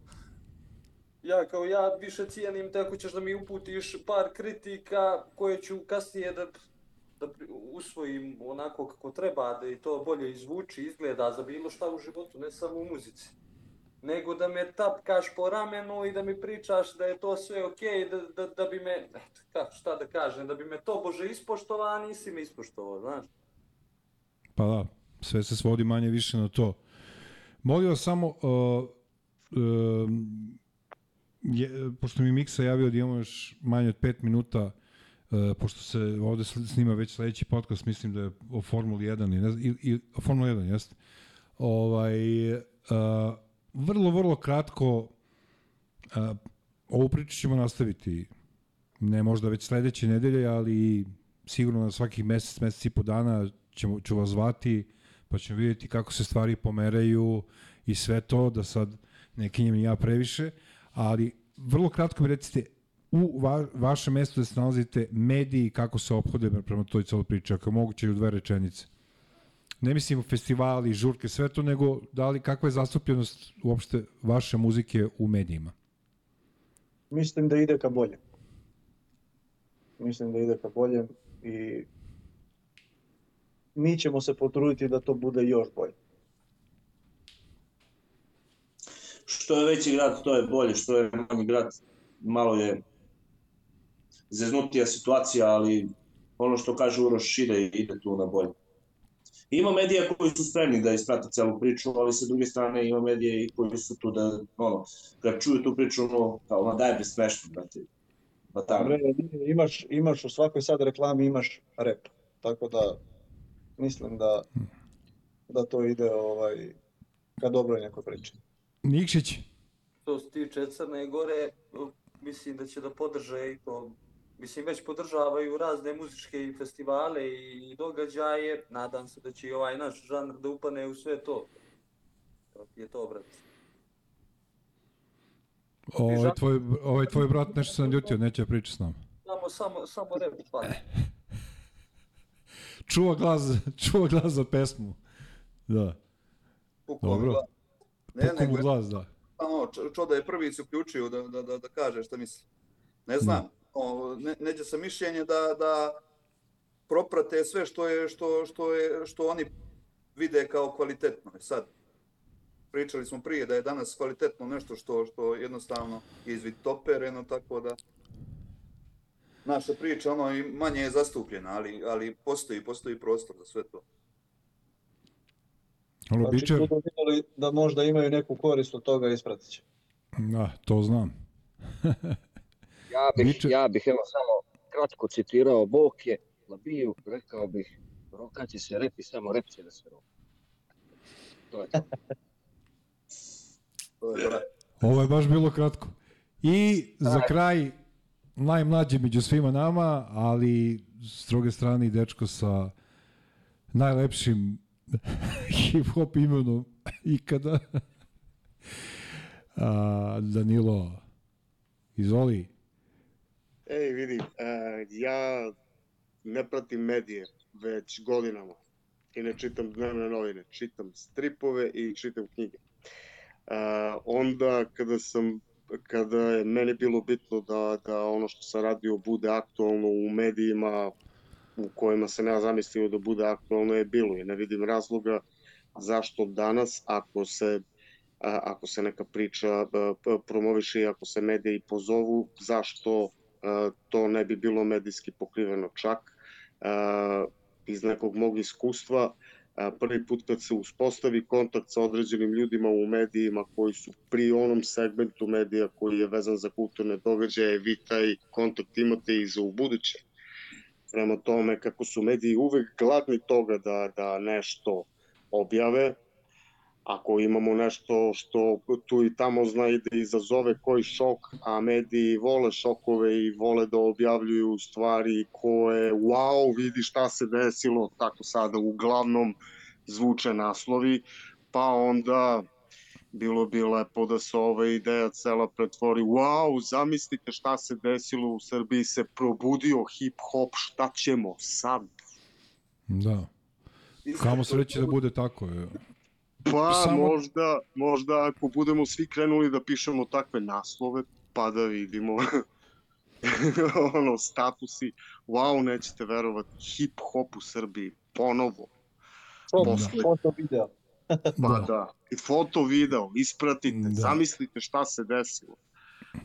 ja kao ja više cijenim te ako ćeš da mi uputiš par kritika koje ću kasnije da, da usvojim onako kako treba, da i to bolje izvuči, izgleda za bilo šta u životu, ne samo u muzici. Nego da me tapkaš po ramenu i da mi pričaš da je to sve okej, da, da, da bi me, kako, šta da kažem, da bi me to Bože ispoštovao, nisi me ispoštovao, znaš. Pa da, sve se svodi manje više na to. Molim vas samo, uh, um, je, pošto mi Miksa javio da imamo još manje od pet minuta, uh, pošto se ovde snima već sledeći podcast, mislim da je o Formuli 1 i, i, i o Formuli 1, jeste? Ovaj, uh, vrlo, vrlo kratko, uh, ovu priču ćemo nastaviti, ne možda već sledeće nedelje, ali sigurno na svakih mesec, mesec i po dana ćemo, ću vas zvati, pa ćemo vidjeti kako se stvari pomeraju i sve to, da sad ne kinjem ja previše, ali vrlo kratko mi recite, u va, vašem mestu da se nalazite mediji kako se ophode prema toj celoj priči, ako moguće i u dve rečenice. Ne mislim festivali, žurke, sve to, nego da li, kakva je zastupljenost uopšte vaše muzike u medijima? Mislim da ide ka bolje. Mislim da ide ka bolje i mi ćemo se potruditi da to bude još bolje. Što je veći grad, to je bolje, što je manji grad, malo je zeznutija situacija, ali ono što kaže Uroš ide, ide tu na bolje. Ima medija koji su spremni da isprate celu priču, ali sa druge strane ima medije i koji su tu da, ono, kad čuju tu priču, ono, kao, ma daj be smešno, brate. Pa tamo. Bre, imaš, imaš u svakoj sad reklami imaš rep. Tako da mislim da da to ide ovaj ka dobroj nekoj priči. Nikšić, Što se tiče Crne Gore, mislim da će da podrže i to, mislim već podržavaju razne muzičke i festivale i događaje, nadam se da će i ovaj naš žanr da upane u sve to. To je to, brate. ovaj tvoj, ovaj tvoj brat nešto se naljutio, neće da priča s nama. Samo, samo, samo rep fali. Čuva glas, čuva glas za pesmu. Da. Pukao mi Dobro. glas. Ne, Pukao mu nego glas, da. ono, čo, čo da je prvi se uključio da, da, da, da kaže šta misli. Ne znam, o, ne, neđe sa mišljenje da, da proprate sve što je, što, što je, što oni vide kao kvalitetno. E Sad, pričali smo prije da je danas kvalitetno nešto što, što jednostavno je izvitopereno, tako da naša priča ono i manje je zastupljena, ali, ali postoji, postoji prostor za sve to. Ono, Znači, biće, budu vidjeli da možda imaju neku korist od toga ispratit će. da, to znam. Ja bih, Biće- ja bih evo samo kratko citirao Boke, Labiju, rekao bih, rokat će se rep i samo rep će da se roka. To je to. To je. Ovo je baš bilo kratko. I za kraj, najmlađi među svima nama, ali s druge strane i dečko sa najlepšim hip-hop imenom ikada. A, Danilo, izvoli. Ej, vidi, e, ja ne pratim medije već godinama i ne čitam dnevne novine, čitam stripove i čitam knjige. E, onda kada sam kada je meni bilo bitno da, da ono što sam radio bude aktualno u medijima u kojima sam ja zamislio da bude aktualno je bilo i ne vidim razloga zašto danas ako se ako se neka priča a, promoviše i ako se mediji pozovu, zašto to ne bi bilo medijski pokriveno. Čak iz nekog mog iskustva prvi put kad se uspostavi kontakt sa određenim ljudima u medijima koji su pri onom segmentu medija koji je vezan za kulturne događaje, vi taj kontakt imate i za ubuduće. Prema tome, kako su mediji uvek gladni toga da, da nešto objave, ako imamo nešto što tu i tamo zna i da izazove koji šok, a mediji vole šokove i vole da objavljuju stvari koje wow, vidi šta se desilo, tako sada uglavnom zvuče naslovi, pa onda bilo bi lepo da se ova ideja cela pretvori wow, zamislite šta se desilo u Srbiji se probudio hip-hop, šta ćemo sad? Da. Kamo sreće da bude tako. je. Pa Samo- možda, možda ako budemo svi krenuli da pišemo takve naslove, pa da vidimo ono, statusi, wow, nećete verovati, hip-hop u Srbiji, ponovo, Posle. Foto video. pa Da. da. I foto, video, ispratite, Da. zamislite šta se desilo.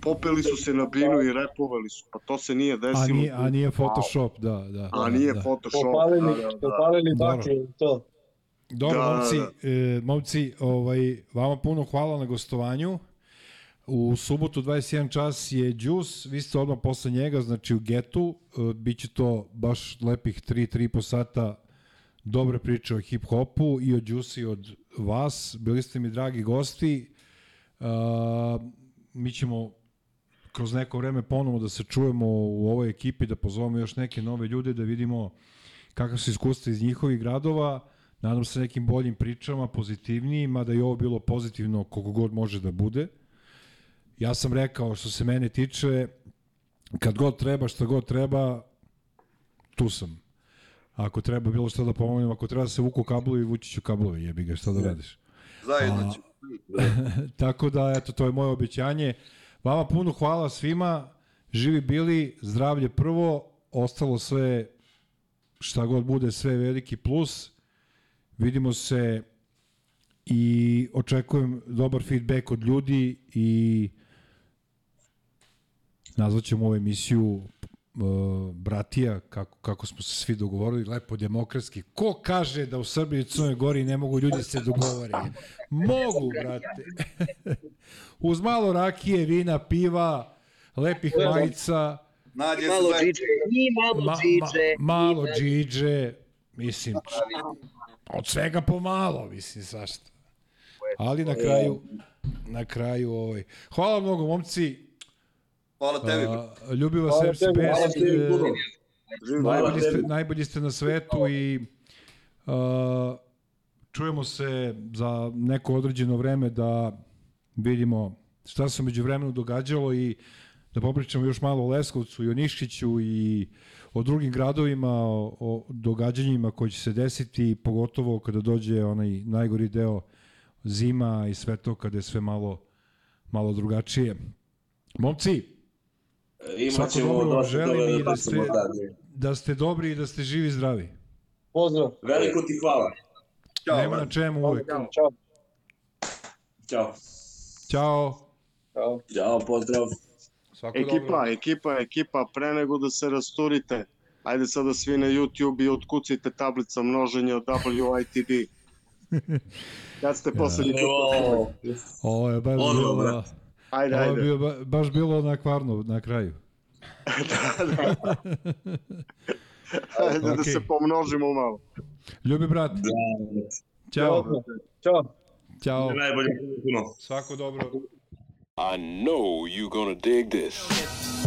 Popeli su se na binu i repovali su, pa to se nije A desilo. nije, a nije Photoshop, da, da. A nije da. Photoshop. Popalili, da, da, da. popalili baklje i to. Dobro, Da, momci, da. e, momci ovaj, vama puno hvala na gostovanju. U subotu 21 čas je Juice, vi ste odmah posle njega, znači u Getu, e, bit će to baš lepih 3-3,5 sata dobre priče o hip-hopu i o Juice i od vas. Bili ste mi dragi gosti. Uh, mi ćemo kroz neko vreme ponovo da se čujemo u ovoj ekipi, da pozovemo još neke nove ljude, da vidimo kakve su iskustva iz njihovih gradova, nadam se nekim boljim pričama, pozitivnijim, mada i ovo bilo pozitivno koliko god može da bude. Ja sam rekao, što se mene tiče, kad god treba, šta god treba, tu sam. Ako treba bilo šta da pomognem, ako treba da se vuku kablovi, vući ću kablove, jebi ga, šta da radiš. Zajedno ću. Tako da, eto, to je moje obećanje. Vama puno hvala svima, živi bili, zdravlje prvo, ostalo sve, šta god bude, sve veliki plus. Vidimo se i očekujem dobar feedback od ljudi i nazvat ćemo ovu emisiju uh, bratija, kako, kako smo se svi dogovorili, lepo demokratski. Ko kaže da u Srbiji i Crnoj Gori ne mogu ljudi se dogovore? Mogu, brate. Uz malo rakije, vina, piva, lepih majica, Nađe se Malo džiđe, i malo ma, ma, džiđe. malo džiđe, mislim, od svega pomalo, mislim, svašta. Ali na kraju, na kraju, ovaj. Hvala mnogo, momci. Hvala tebi. A, ljubi vas Hvala FC tebi, Best. hvala tebi, e, Najbolji ste, najbolji ste na svetu i uh, čujemo se za neko određeno vreme da vidimo šta se među vremenu događalo i da popričamo još malo o Leskovcu i o Niškiću i o drugim gradovima, o, o događanjima koji će se desiti, pogotovo kada dođe onaj najgori deo zima i sve to kada je sve malo, malo drugačije. Momci, Svako ćemo dobro vam dosta želim i da ste- da ste dobri i da ste živi i zdravi. Pozdrav. Veliko ti hvala. Nema na čemu uvek. Ćao. Ćao. Ćao. Ćao. Ćao, pozdrav. Svako Ekipa, dobro. ekipa, ekipa, pre nego da se rasturite, ajde sada svi na YouTube i otkucite tablica množenja od WITD. Kad ste poslednji put? Evo, Ovo je baš bilo, brate. Ajde, ovo je ajde. bio, ba- baš bilo na kvarnu na kraju. Ajde da Okej. se pomnožimo malo. Ljubi brat. Ćao. Ćao. Ćao. najbolje puno. Svako dobro. I know you gonna dig this.